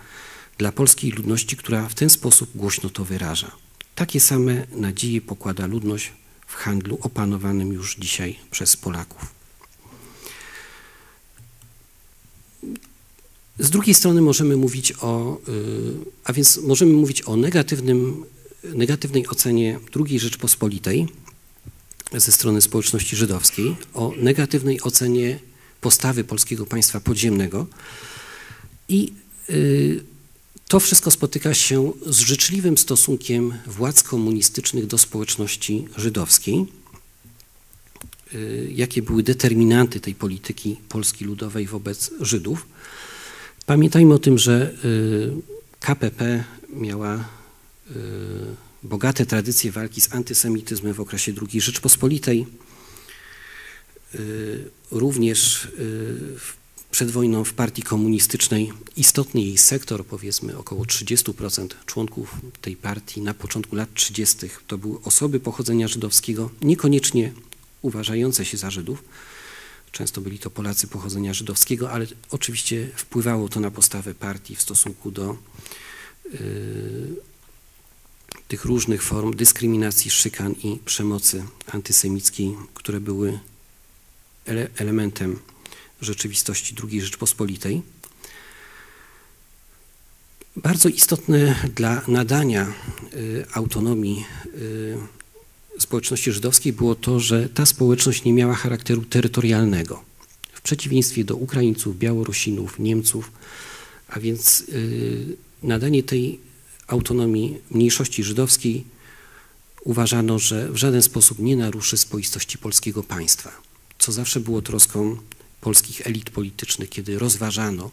Speaker 1: dla polskiej ludności, która w ten sposób głośno to wyraża. Takie same nadzieje pokłada ludność w handlu opanowanym już dzisiaj przez Polaków. Z drugiej strony możemy mówić o, y, a więc możemy mówić o negatywnym, negatywnej ocenie II Rzeczpospolitej ze strony społeczności żydowskiej, o negatywnej ocenie postawy polskiego państwa podziemnego i y, to wszystko spotyka się z życzliwym stosunkiem władz komunistycznych do społeczności żydowskiej. Y, jakie były determinanty tej polityki Polski Ludowej wobec Żydów? Pamiętajmy o tym, że y, KPP miała y, bogate tradycje walki z antysemityzmem w okresie II Rzeczpospolitej. Również przed wojną w partii komunistycznej istotny jej sektor, powiedzmy około 30% członków tej partii na początku lat 30. to były osoby pochodzenia żydowskiego, niekoniecznie uważające się za Żydów, Często byli to Polacy pochodzenia żydowskiego, ale oczywiście wpływało to na postawę partii w stosunku do y, tych różnych form dyskryminacji, szykan i przemocy antysemickiej, które były ele elementem rzeczywistości II Rzeczpospolitej. Bardzo istotne dla nadania y, autonomii y, społeczności żydowskiej było to, że ta społeczność nie miała charakteru terytorialnego. W przeciwieństwie do Ukraińców, Białorusinów, Niemców, a więc yy, nadanie tej autonomii mniejszości żydowskiej uważano, że w żaden sposób nie naruszy spoistości polskiego państwa, co zawsze było troską polskich elit politycznych, kiedy rozważano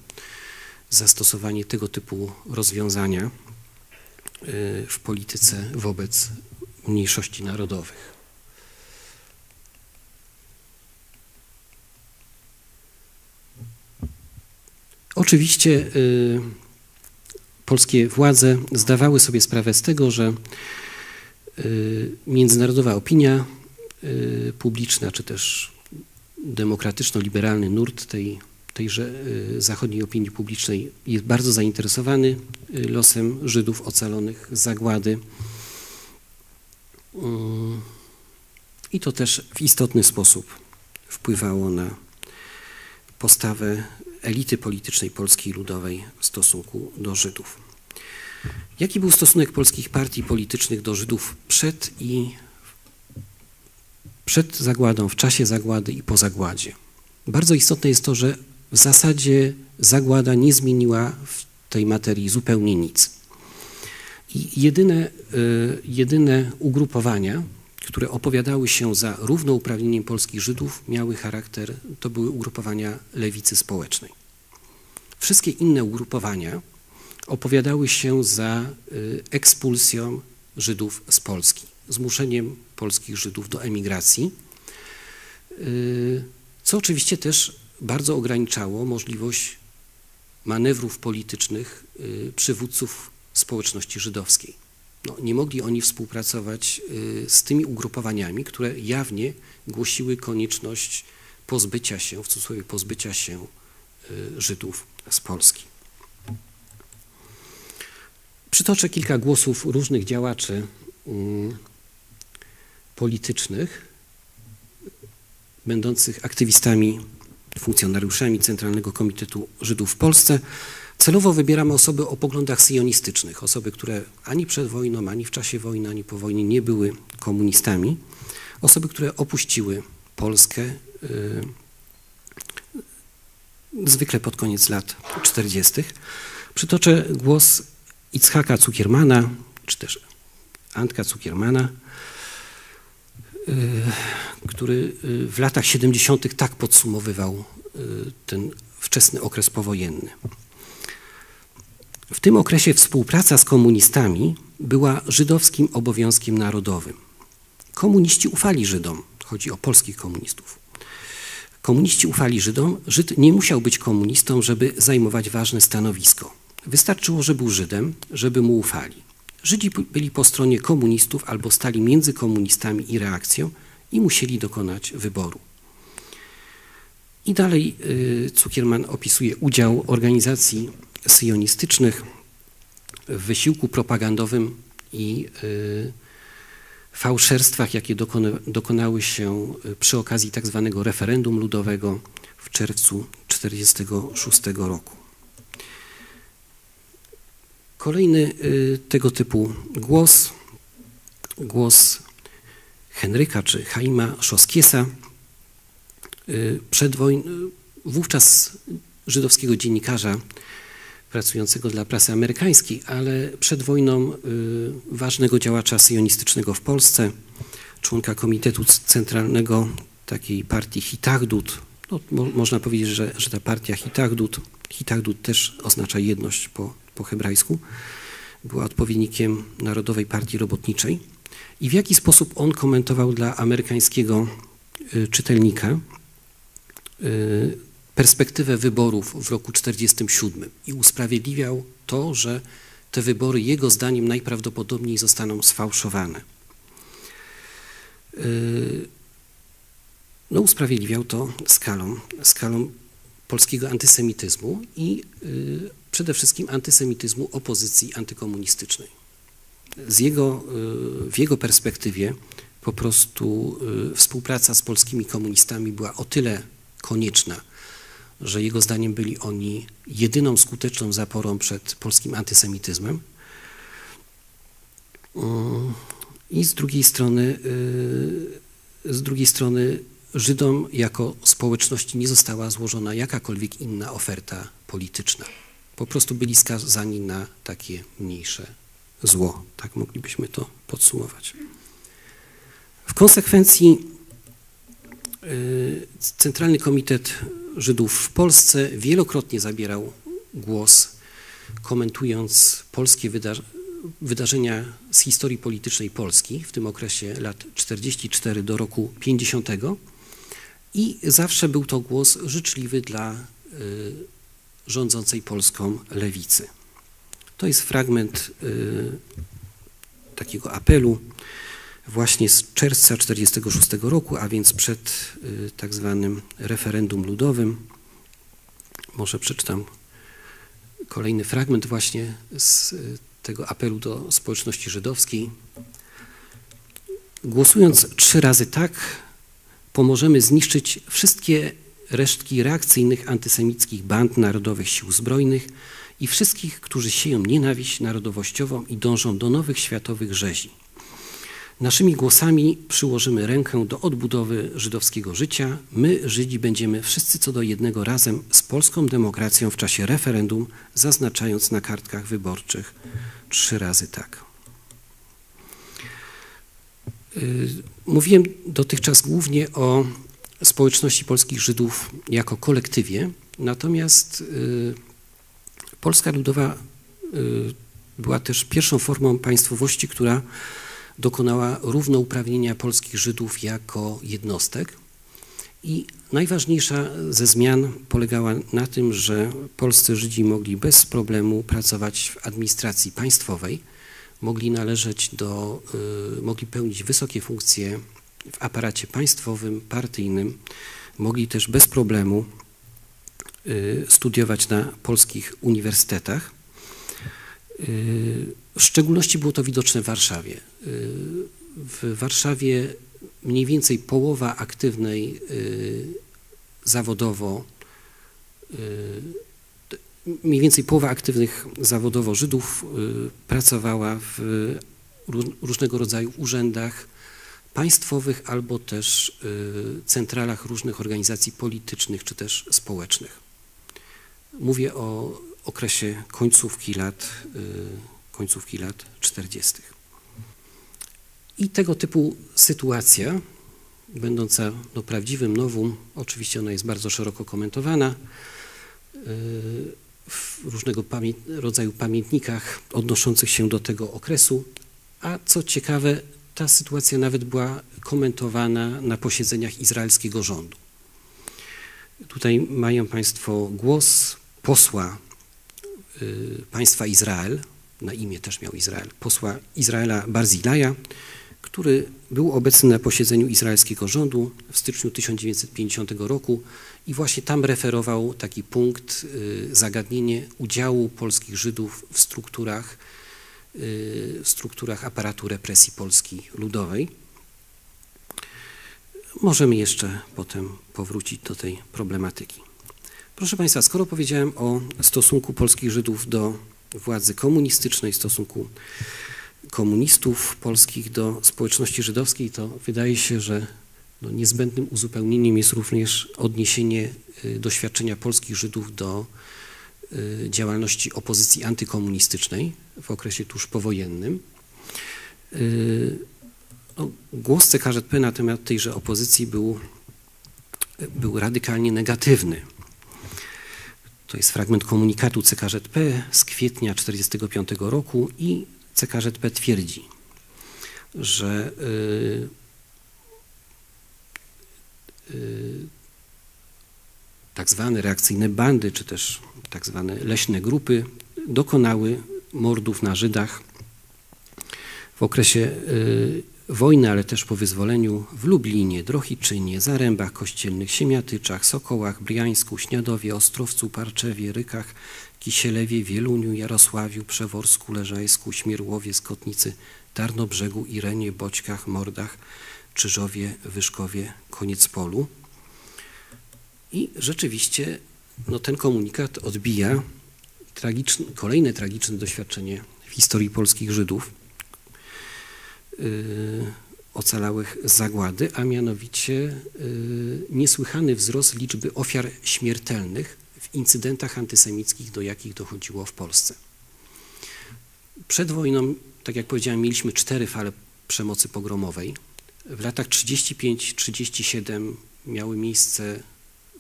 Speaker 1: zastosowanie tego typu rozwiązania y, w polityce wobec mniejszości narodowych. Oczywiście y, polskie władze zdawały sobie sprawę z tego, że y, międzynarodowa opinia publiczna, czy też demokratyczno-liberalny nurt tej, tejże y, zachodniej opinii publicznej jest bardzo zainteresowany y, losem Żydów ocalonych z zagłady Mm. I to też w istotny sposób wpływało na postawę elity politycznej Polskiej Ludowej w stosunku do Żydów. Jaki był stosunek polskich partii politycznych do Żydów przed i przed zagładą, w czasie zagłady i po zagładzie? Bardzo istotne jest to, że w zasadzie zagłada nie zmieniła w tej materii zupełnie nic. I jedyne, y, jedyne ugrupowania, które opowiadały się za równouprawnieniem polskich Żydów, miały charakter, to były ugrupowania lewicy społecznej. Wszystkie inne ugrupowania opowiadały się za y, ekspulsją Żydów z Polski, zmuszeniem polskich Żydów do emigracji, y, co oczywiście też bardzo ograniczało możliwość manewrów politycznych przywódców społeczności żydowskiej. no, nie mogli oni współpracować z tymi ugrupowaniami, które jawnie głosiły konieczność pozbycia się, w cudzysłowie pozbycia się Żydów z Polski. Przytoczę kilka głosów różnych działaczy politycznych, będących aktywistami, funkcjonariuszami Centralnego Komitetu Żydów w Polsce. Celowo wybieramy osoby o poglądach sionistycznych, osoby, które ani przed wojną, ani w czasie wojny, ani po wojnie nie były komunistami, osoby, które opuściły Polskę y, zwykle pod koniec lat 40. Przytoczę głos Itzhaka Cukiermana, czy też Antka Cukiermana, który y, w latach 70. tak podsumowywał y, ten wczesny okres powojenny. W tym okresie współpraca z komunistami była żydowskim obowiązkiem narodowym. Komuniści ufali Żydom, chodzi o polskich komunistów. Komuniści ufali Żydom, Żyd nie musiał być komunistą, żeby zajmować ważne stanowisko. Wystarczyło, że był Żydem, żeby mu ufali. Żydzi byli po stronie komunistów albo stali między komunistami i reakcją i musieli dokonać wyboru. I dalej y, Cukierman opisuje udział organizacji syjonistycznych w wysiłku propagandowym i y, fałszerstwach, jakie dokonały się y, przy okazji tak zwanego referendum ludowego w czerwcu 1946 roku. Kolejny y, tego typu głos, głos Henryka czy Haima Szoskiesa, y, przed wojną, wówczas żydowskiego dziennikarza pracującego dla prasy amerykańskiej, ale przed wojną y, ważnego działacza syjonistycznego w Polsce, członka Komitetu Centralnego takiej partii Hitagdut. No, mo, można powiedzieć, że, że ta partia Hitagdut, Hitagdut też oznacza jedność po po hebrajsku, była odpowiednikiem Narodowej Partii Robotniczej i w jaki sposób on komentował dla amerykańskiego y, czytelnika y, perspektywę wyborów w roku 1947 i usprawiedliwiał to, że te wybory jego zdaniem najprawdopodobniej zostaną sfałszowane. Y, no, usprawiedliwiał to skalą, skalą polskiego antysemityzmu i przede wszystkim antysemityzmu opozycji antykomunistycznej. Z jego, y, w jego perspektywie po prostu y, współpraca z polskimi komunistami była o tyle konieczna, że jego zdaniem byli oni jedyną skuteczną zaporą przed polskim antysemityzmem. Y, I z drugiej strony, z drugiej strony Żydom jako społeczności nie została złożona jakakolwiek inna oferta polityczna po prostu byli skazani na takie mniejsze zło. Tak moglibyśmy to podsumować. W konsekwencji y, Centralny Komitet Żydów w Polsce wielokrotnie zabierał głos, komentując polskie wydarzenia z historii politycznej Polski w tym okresie lat 44 do roku 50 i zawsze był to głos życzliwy dla y, rządzącej Polską lewicy. To jest fragment y, takiego apelu właśnie z czerwca 1946 roku, a więc przed y, tak zwanym referendum ludowym. Może przeczytam kolejny fragment właśnie z y, tego apelu do społeczności żydowskiej. Głosując trzy razy tak, pomożemy zniszczyć wszystkie resztki reakcyjnych antysemickich band narodowych sił zbrojnych i wszystkich, którzy sieją nienawiść narodowościową i dążą do nowych światowych rzezi. Naszymi głosami przyłożymy rękę do odbudowy żydowskiego życia. My, Żydzi, będziemy wszyscy co do jednego razem z polską demokracją w czasie referendum, zaznaczając na kartkach wyborczych trzy razy tak. Y, mówiłem dotychczas głównie o społeczności polskich Żydów jako kolektywie, natomiast y, Polska Ludowa y, była też pierwszą formą państwowości, która dokonała równouprawnienia polskich Żydów jako jednostek. I najważniejsza ze zmian polegała na tym, że polscy Żydzi mogli bez problemu pracować w administracji państwowej, mogli należeć do, y, mogli pełnić wysokie funkcje w aparacie państwowym, partyjnym, mogli też bez problemu y, studiować na polskich uniwersytetach. W szczególności było to widoczne w Warszawie. W Warszawie mniej więcej połowa aktywnej zawodowo mniej więcej połowa aktywnych zawodowo Żydów y, pracowała w różnego rodzaju urzędach państwowych albo też y, centralach różnych organizacji politycznych czy też społecznych. Mówię o okresie końcówki lat, y, końcówki lat 40. I tego typu sytuacja, będąca no, prawdziwym nowum, oczywiście ona jest bardzo szeroko komentowana, w różnego pamię rodzaju pamiętnikach odnoszących się do tego okresu, a co ciekawe, ta sytuacja nawet była komentowana na posiedzeniach izraelskiego rządu. Tutaj mają Państwo głos posła y, państwa Izrael, na imię też miał Izrael, posła Izraela Barzilaja, który był obecny na posiedzeniu izraelskiego rządu w styczniu 1950 roku i właśnie tam referował taki punkt, y, zagadnienie udziału polskich Żydów w strukturach, strukturach aparatu represji Polski Ludowej. Możemy jeszcze potem powrócić do tej problematyki. Proszę Państwa, skoro powiedziałem o stosunku polskich Żydów do władzy komunistycznej, stosunku komunistów polskich do społeczności żydowskiej, to wydaje się, że no, niezbędnym uzupełnieniem jest również odniesienie y, doświadczenia polskich Żydów do y, działalności opozycji antykomunistycznej w okresie tuż powojennym. Y, no, głos CKZP na temat tejże opozycji był, był radykalnie negatywny. To jest fragment komunikatu CKZP z kwietnia 1945 roku i CKZP twierdzi, że y, y, tak zwane reakcyjne bandy, czy też tak zwane leśne grupy dokonały mordów na Żydach w okresie y, wojny, ale też po wyzwoleniu w Lublinie, Drohiczynie, Zarębach Kościelnych, Siemiatyczach, Sokołach, Briańsku, Śniadowie, Ostrowcu, Parczewie, Rykach, Kisielewie, Wieluniu, Jarosławiu, Przeworsku, Leżajsku, Śmierłowie, Skotnicy, Tarnobrzegu, Irenie, Boćkach, Mordach, Czyżowie, Wyszkowie, Koniec-Polu. I rzeczywiście no, ten komunikat odbija tragiczne, kolejne tragiczne doświadczenie w historii polskich Żydów yy, ocalałych z zagłady, a mianowicie yy, niesłychany wzrost liczby ofiar śmiertelnych w incydentach antysemickich, do jakich dochodziło w Polsce. Przed wojną, tak jak powiedziałem, mieliśmy cztery fale przemocy pogromowej. W latach 35-37 miały miejsce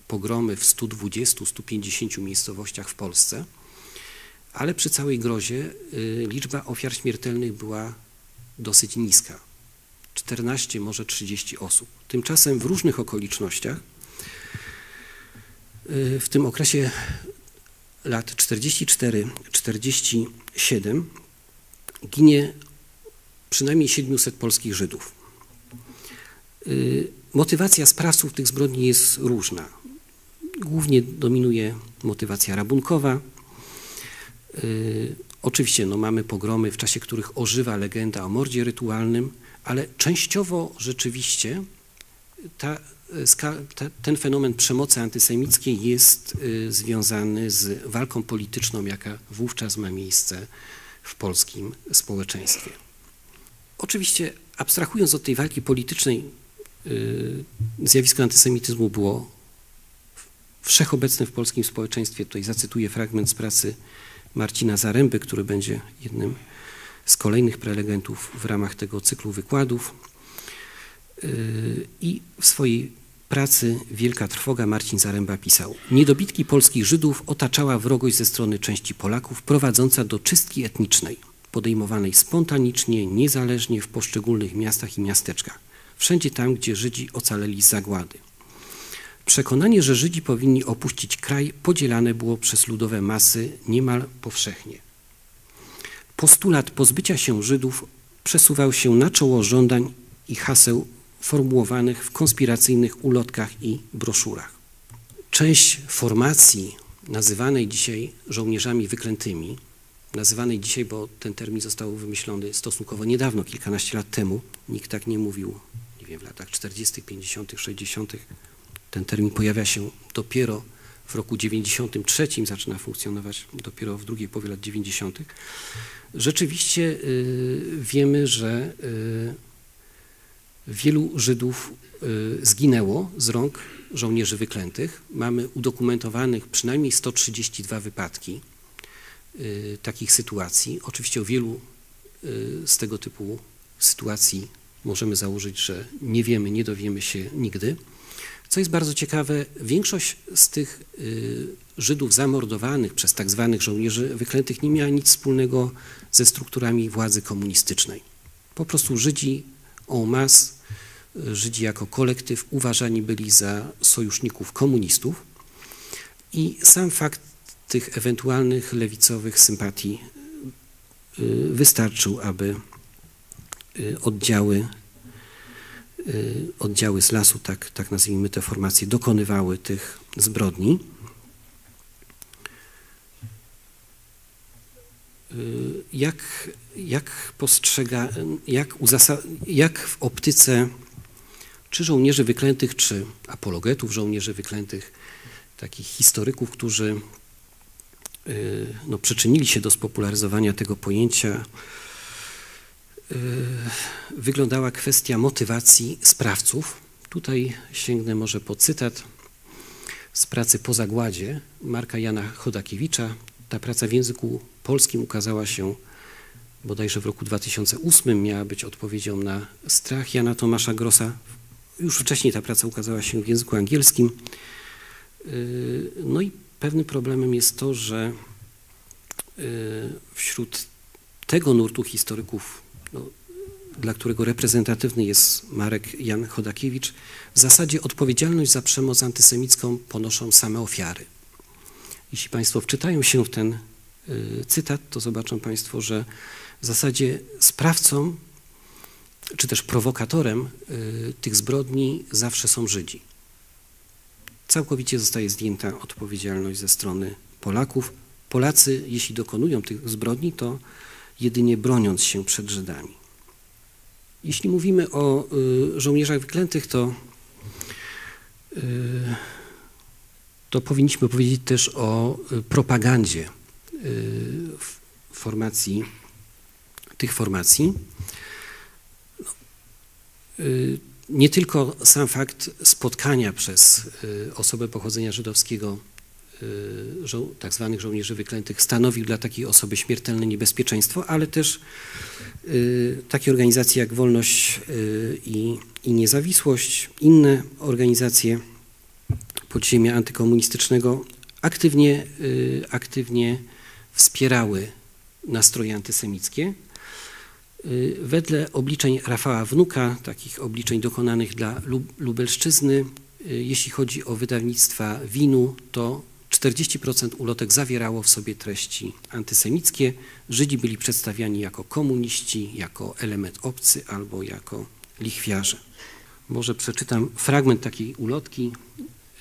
Speaker 1: pogromy w 120-150 miejscowościach w Polsce, ale przy całej grozie y, liczba ofiar śmiertelnych była dosyć niska. 14, może 30 osób. Tymczasem w różnych okolicznościach w tym okresie lat 44-47 ginie przynajmniej 700 polskich Żydów. Y, motywacja sprawców tych zbrodni jest różna. Głównie dominuje motywacja rabunkowa. Y, oczywiście no, mamy pogromy, w czasie których ożywa legenda o mordzie rytualnym, ale częściowo rzeczywiście ta ten fenomen przemocy antysemickiej jest y, związany z walką polityczną, jaka wówczas ma miejsce w polskim społeczeństwie. Oczywiście, abstrahując od tej walki politycznej, y, zjawisko antysemityzmu było wszechobecne w polskim społeczeństwie. Tutaj zacytuję fragment z pracy Marcina Zaręby, który będzie jednym z kolejnych prelegentów w ramach tego cyklu wykładów. Y, I w swojej pracy Wielka Trwoga Marcin Zaręba pisał Niedobitki polskich Żydów otaczała wrogość ze strony części Polaków prowadząca do czystki etnicznej, podejmowanej spontanicznie, niezależnie w poszczególnych miastach i miasteczkach, wszędzie tam, gdzie Żydzi ocaleli z zagłady. Przekonanie, że Żydzi powinni opuścić kraj, podzielane było przez ludowe masy niemal powszechnie. postulat pozbycia się Żydów przesuwał się na czoło żądań i haseł formułowanych w konspiracyjnych ulotkach i broszurach. Część formacji nazywanej dzisiaj żołnierzami wyklętymi, nazywanej dzisiaj, bo ten termin został wymyślony stosunkowo niedawno, kilkanaście lat temu, nikt tak nie mówił, nie wiem, w latach 40., 50., 60. Ten termin pojawia się dopiero w roku 93, zaczyna funkcjonować dopiero w drugiej połowie lat 90. Rzeczywiście y, wiemy, że y, wielu Żydów y, zginęło z rąk żołnierzy wyklętych. Mamy udokumentowanych przynajmniej 132 wypadki takich sytuacji. Oczywiście o wielu z tego typu sytuacji możemy założyć, że nie wiemy, nie dowiemy się nigdy. Co jest bardzo ciekawe, większość z tych Żydów zamordowanych przez tak zwanych żołnierzy wyklętych nie miała nic wspólnego ze strukturami władzy komunistycznej. Po prostu Żydzi en masse Żydzi jako kolektyw uważani byli za sojuszników komunistów i sam fakt tych ewentualnych lewicowych sympatii y, wystarczył, aby y, oddziały, y, oddziały z lasu, tak, tak nazwijmy te formacje, dokonywały tych zbrodni. Jak, jak postrzega, jak, jak w optyce czy żołnierzy wyklętych, czy apologetów żołnierzy wyklętych, takich historyków, którzy y, no, przyczynili się do spopularyzowania tego pojęcia, y, wyglądała kwestia motywacji sprawców. Tutaj sięgnę może po cytat z pracy Po zagładzie Marka Jana Chodakiewicza. Ta praca w języku polskim ukazała się bodajże w roku 2008, miała być odpowiedzią na strach Jana Tomasza Grossa już wcześniej ta praca ukazała się w języku angielskim. Y, no i pewnym problemem jest to, że y, wśród tego nurtu historyków, no, dla którego reprezentatywny jest Marek Jan Chodakiewicz, w zasadzie odpowiedzialność za przemoc antysemicką ponoszą same ofiary. Jeśli Państwo wczytają się w ten y, cytat, to zobaczą Państwo, że w zasadzie sprawcą czy też prowokatorem y, tych zbrodni zawsze są Żydzi. Całkowicie zostaje zdjęta odpowiedzialność ze strony Polaków. Polacy, jeśli dokonują tych zbrodni, to jedynie broniąc się przed Żydami. Jeśli mówimy o y, żołnierzach wyklętych, to, y, to powinniśmy powiedzieć też o propagandzie formacji, tych formacji. Y, nie tylko sam fakt spotkania przez y, osobę pochodzenia żydowskiego y, tak zwanych żołnierzy wyklętych stanowił dla takiej osoby śmiertelne niebezpieczeństwo, ale też takie organizacje jak Wolność i, i Niezawisłość, inne organizacje podziemia antykomunistycznego aktywnie, aktywnie wspierały nastroje antysemickie. Y, wedle obliczeń Rafała Wnuka, takich obliczeń dokonanych dla Lubelszczyzny, y, jeśli chodzi o wydawnictwa winu, to 40% ulotek zawierało w sobie treści antysemickie. Żydzi byli przedstawiani jako komuniści, jako element obcy albo jako lichwiarze. Może przeczytam fragment takiej ulotki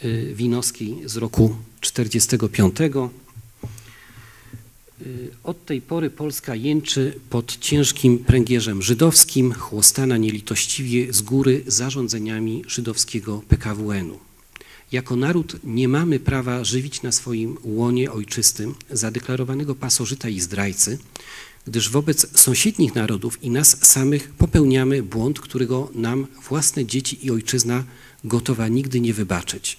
Speaker 1: y, winowskiej z roku 1945. Y, od tej pory Polska jęczy pod ciężkim pręgierzem żydowskim, chłostana nielitościwie z góry zarządzeniami żydowskiego PKWN-u. Jako naród nie mamy prawa żywić na swoim łonie ojczystym zadeklarowanego pasożyta i zdrajcy, gdyż wobec sąsiednich narodów i nas samych popełniamy błąd, którego nam własne dzieci i ojczyzna gotowa nigdy nie wybaczyć.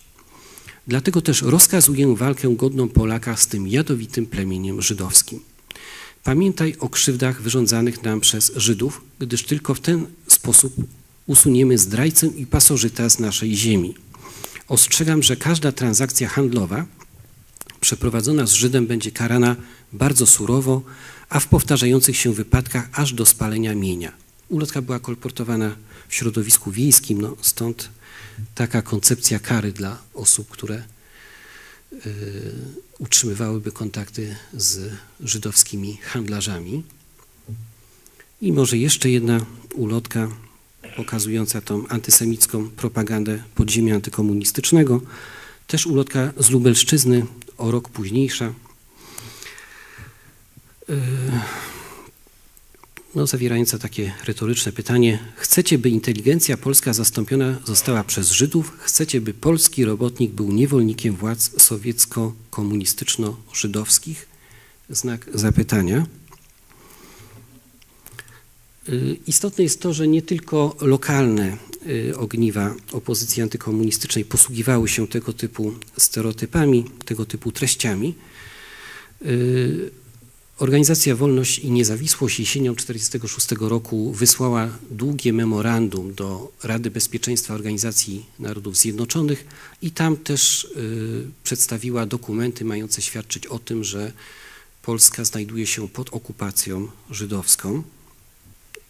Speaker 1: Dlatego też rozkazuję walkę godną Polaka z tym jadowitym plemieniem żydowskim. Pamiętaj o krzywdach wyrządzanych nam przez Żydów, gdyż tylko w ten sposób usuniemy zdrajcę i pasożyta z naszej ziemi. Ostrzegam, że każda transakcja handlowa przeprowadzona z Żydem będzie karana bardzo surowo, a w powtarzających się wypadkach aż do spalenia mienia. Ulotka była kolportowana w środowisku wiejskim, no stąd taka koncepcja kary dla osób, które y, utrzymywałyby kontakty z żydowskimi handlarzami. I może jeszcze jedna ulotka pokazująca tą antysemicką propagandę podziemia antykomunistycznego. Też ulotka z Lubelszczyzny, o rok późniejsza. Yy, no, zawierająca takie retoryczne pytanie: Chcecie, by inteligencja polska zastąpiona została przez Żydów? Chcecie, by polski robotnik był niewolnikiem władz sowiecko-komunistyczno-żydowskich? Znak zapytania. Y, istotne jest to, że nie tylko lokalne y, ogniwa opozycji antykomunistycznej posługiwały się tego typu stereotypami, tego typu treściami. Y, Organizacja Wolność i Niezawisłość jesienią 1946 roku wysłała długie memorandum do Rady Bezpieczeństwa Organizacji Narodów Zjednoczonych i tam też przedstawiła dokumenty mające świadczyć o tym, że Polska znajduje się pod okupacją żydowską.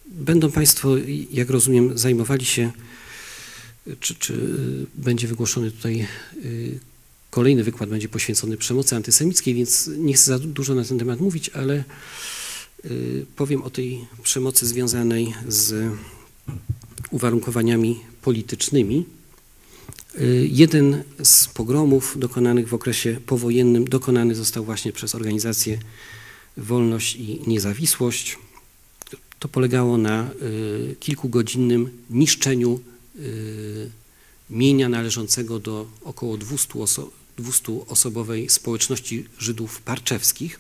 Speaker 1: Będą Państwo, jak rozumiem, zajmowali się, czy, czy będzie wygłoszony tutaj y, kolejny wykład, będzie poświęcony przemocy antysemickiej, więc nie chcę za dużo na ten temat mówić, ale y, powiem o tej przemocy związanej z uwarunkowaniami politycznymi. Y, jeden z pogromów dokonanych w okresie powojennym dokonany został właśnie przez organizację Wolność i Niezawisłość. To polegało na y, kilkugodzinnym niszczeniu y, mienia należącego do około 200, oso 200 osobowej społeczności Żydów parczewskich.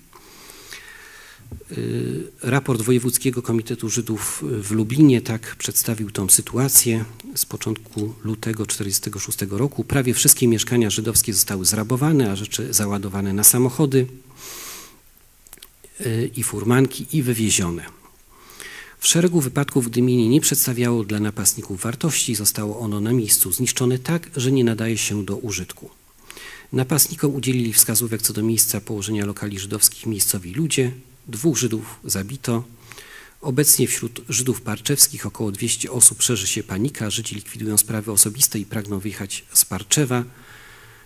Speaker 1: Y, raport Wojewódzkiego Komitetu Żydów w Lublinie tak przedstawił tą sytuację. Z początku lutego 1946 roku prawie wszystkie mieszkania żydowskie zostały zrabowane, a rzeczy załadowane na samochody i furmanki i wywiezione. W szeregu wypadków, gdy mienie nie przedstawiało dla napastników wartości, zostało ono na miejscu zniszczone tak, że nie nadaje się do użytku. Napastnikom udzielili wskazówek co do miejsca położenia lokali żydowskich miejscowi ludzie. Dwóch Żydów zabito. Obecnie wśród Żydów parczewskich około 200 osób szerzy się panika. Żydzi likwidują sprawy osobiste i pragną wyjechać z Parczewa.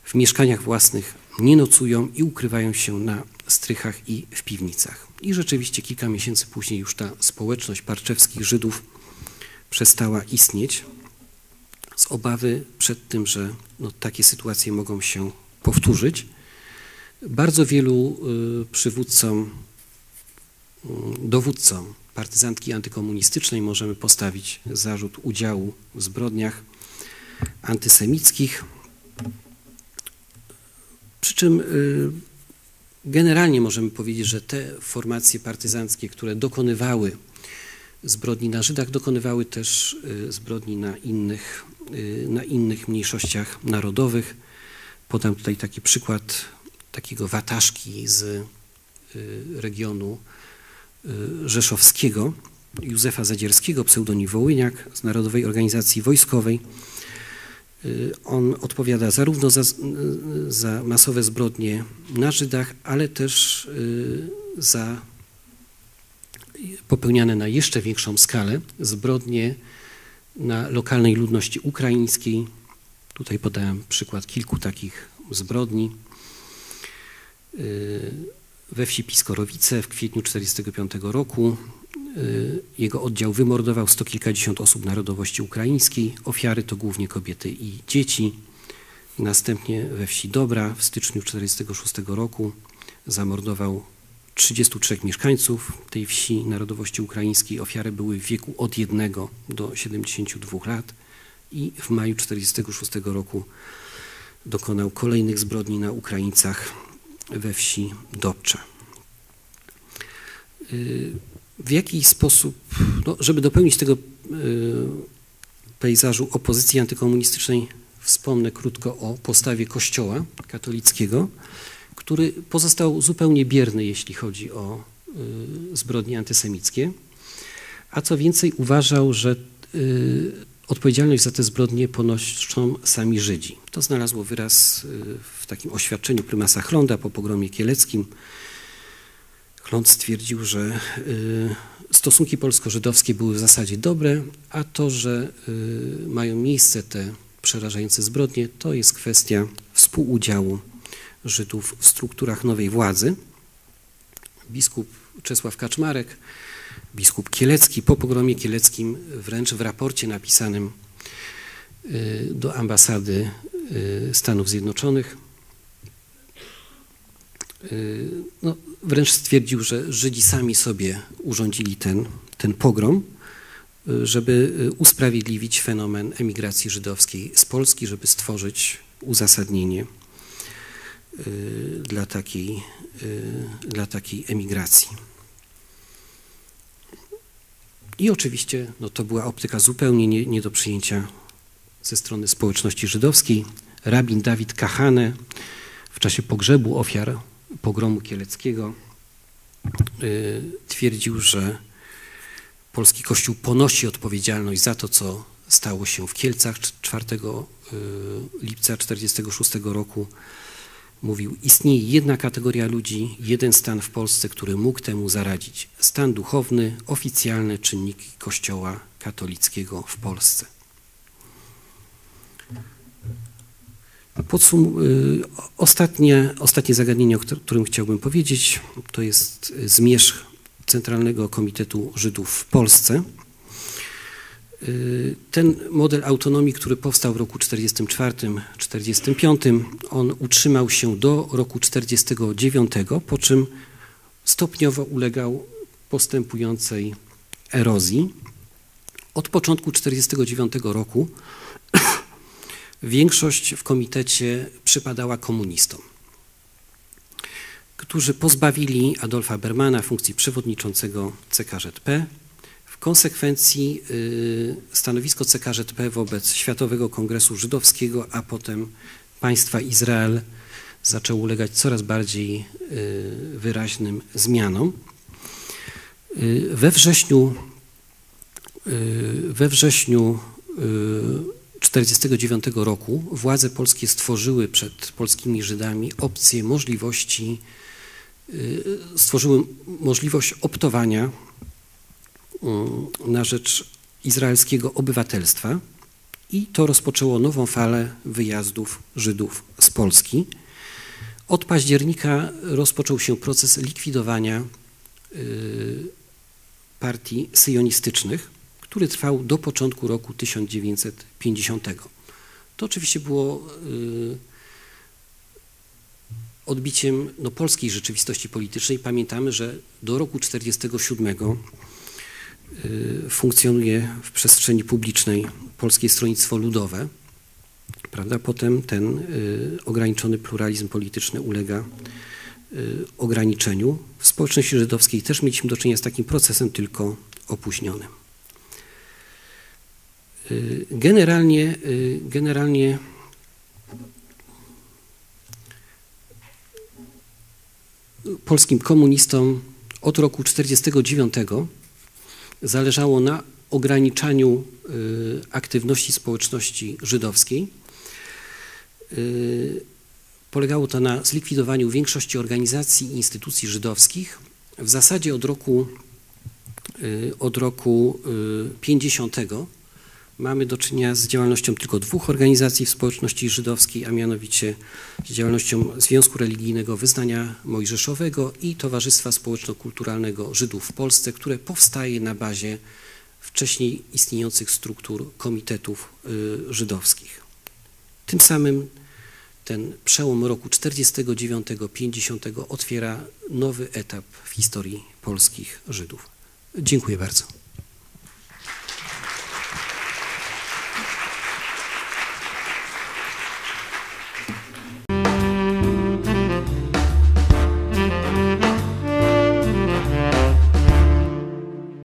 Speaker 1: W mieszkaniach własnych nie nocują i ukrywają się na strychach i w piwnicach. I rzeczywiście kilka miesięcy później już ta społeczność parczewskich Żydów przestała istnieć z obawy przed tym, że no, takie sytuacje mogą się powtórzyć. Bardzo wielu y, przywódcom, y, dowódcom partyzantki antykomunistycznej możemy postawić zarzut udziału w zbrodniach antysemickich. Przy czym y, generalnie możemy powiedzieć, że te formacje partyzanckie, które dokonywały zbrodni na Żydach, dokonywały też y, zbrodni na innych, y, na innych mniejszościach narodowych. Podam tutaj taki przykład takiego wataszki z regionu rzeszowskiego, Józefa Zadzierskiego, pseudonim Wołyniak, z Narodowej Organizacji Wojskowej, Y, on odpowiada zarówno za, za masowe zbrodnie na Żydach, ale też y, za popełniane na jeszcze większą skalę zbrodnie na lokalnej ludności ukraińskiej. Tutaj podałem przykład kilku takich zbrodni. Y, we wsi Piskorowice w kwietniu 1945 roku Y, jego oddział wymordował sto kilkadziesiąt osób narodowości ukraińskiej. Ofiary to głównie kobiety i dzieci. Następnie we wsi Dobra w styczniu 1946 roku zamordował 33 mieszkańców tej wsi narodowości ukraińskiej. Ofiary były w wieku od 1 do 72 lat i w maju 1946 roku dokonał kolejnych zbrodni na Ukraińcach we wsi Dobcze. W jaki sposób, no, żeby dopełnić tego y, pejzażu opozycji antykomunistycznej, wspomnę krótko o postawie Kościoła katolickiego, który pozostał zupełnie bierny, jeśli chodzi o y, zbrodnie antysemickie, a co więcej uważał, że y, odpowiedzialność za te zbrodnie ponoszą sami Żydzi. To znalazło wyraz w takim oświadczeniu prymasa Chlonda po pogromie kieleckim Ląd stwierdził, że y, stosunki polsko-żydowskie były w zasadzie dobre, a to, że y, mają miejsce te przerażające zbrodnie, to jest kwestia współudziału Żydów w strukturach nowej władzy. Biskup Czesław Kaczmarek biskup Kielecki. Po pogromie kieleckim wręcz w raporcie napisanym y, do ambasady Stanów Zjednoczonych no, wręcz stwierdził, że Żydzi sami sobie urządzili ten, ten pogrom, żeby usprawiedliwić fenomen emigracji żydowskiej z Polski, żeby stworzyć uzasadnienie dla takiej, dla takiej emigracji. I oczywiście no, to była optyka zupełnie nie, nie do przyjęcia ze strony społeczności żydowskiej. Rabin Dawid Kahane w czasie pogrzebu ofiar pogromu kieleckiego y, twierdził, że polski Kościół ponosi odpowiedzialność za to, co stało się w Kielcach 4 y, lipca 1946 roku Mówił, istnieje jedna kategoria ludzi, jeden stan w Polsce, który mógł temu zaradzić. Stan duchowny, oficjalne czynniki Kościoła katolickiego w Polsce. Podsum y, ostatnie, ostatnie zagadnienie, o którym chciałbym powiedzieć, to jest zmierzch Centralnego Komitetu Żydów w Polsce. Y, ten model autonomii, który powstał w roku 1944-1945, on utrzymał się do roku 1949, po czym stopniowo ulegał postępującej erozji. Od początku 1949 roku większość w komitecie przypadała komunistom, którzy pozbawili Adolfa Bermana funkcji przewodniczącego CKZP, konsekwencji y, stanowisko CKŻP wobec Światowego Kongresu Żydowskiego, a potem państwa Izrael zaczęło ulegać coraz bardziej y, wyraźnym zmianom. Y, we wrześniu we wrześniu 1949 roku władze polskie stworzyły przed polskimi Żydami opcję możliwości, stworzyły możliwość optowania na rzecz izraelskiego obywatelstwa i to rozpoczęło nową falę wyjazdów Żydów z Polski. Od października rozpoczął się proces likwidowania y, partii syjonistycznych, który trwał do początku roku 1950. To oczywiście było y, odbiciem no, polskiej rzeczywistości politycznej. Pamiętamy, że do roku 1947 Y, funkcjonuje w przestrzeni publicznej Polskie Stronnictwo Ludowe, prawda? Potem ten y, ograniczony pluralizm polityczny ulega ograniczeniu. W społeczności żydowskiej też mieliśmy do czynienia z takim procesem, tylko opóźnionym. Generalnie, generalnie polskim komunistom od roku 1949 zależało na ograniczaniu y, aktywności społeczności żydowskiej. Y, polegało to na zlikwidowaniu większości organizacji i instytucji żydowskich. W zasadzie od roku, y, od roku 50 mamy do czynienia z działalnością tylko dwóch organizacji w społeczności żydowskiej, a mianowicie z działalnością Związku Religijnego Wyznania Mojżeszowego i Towarzystwa Społeczno-Kulturalnego Żydów w Polsce, które powstaje na bazie wcześniej istniejących struktur komitetów y, żydowskich. Tym samym ten przełom roku 49-50 otwiera nowy etap w historii polskich Żydów. Dziękuję bardzo.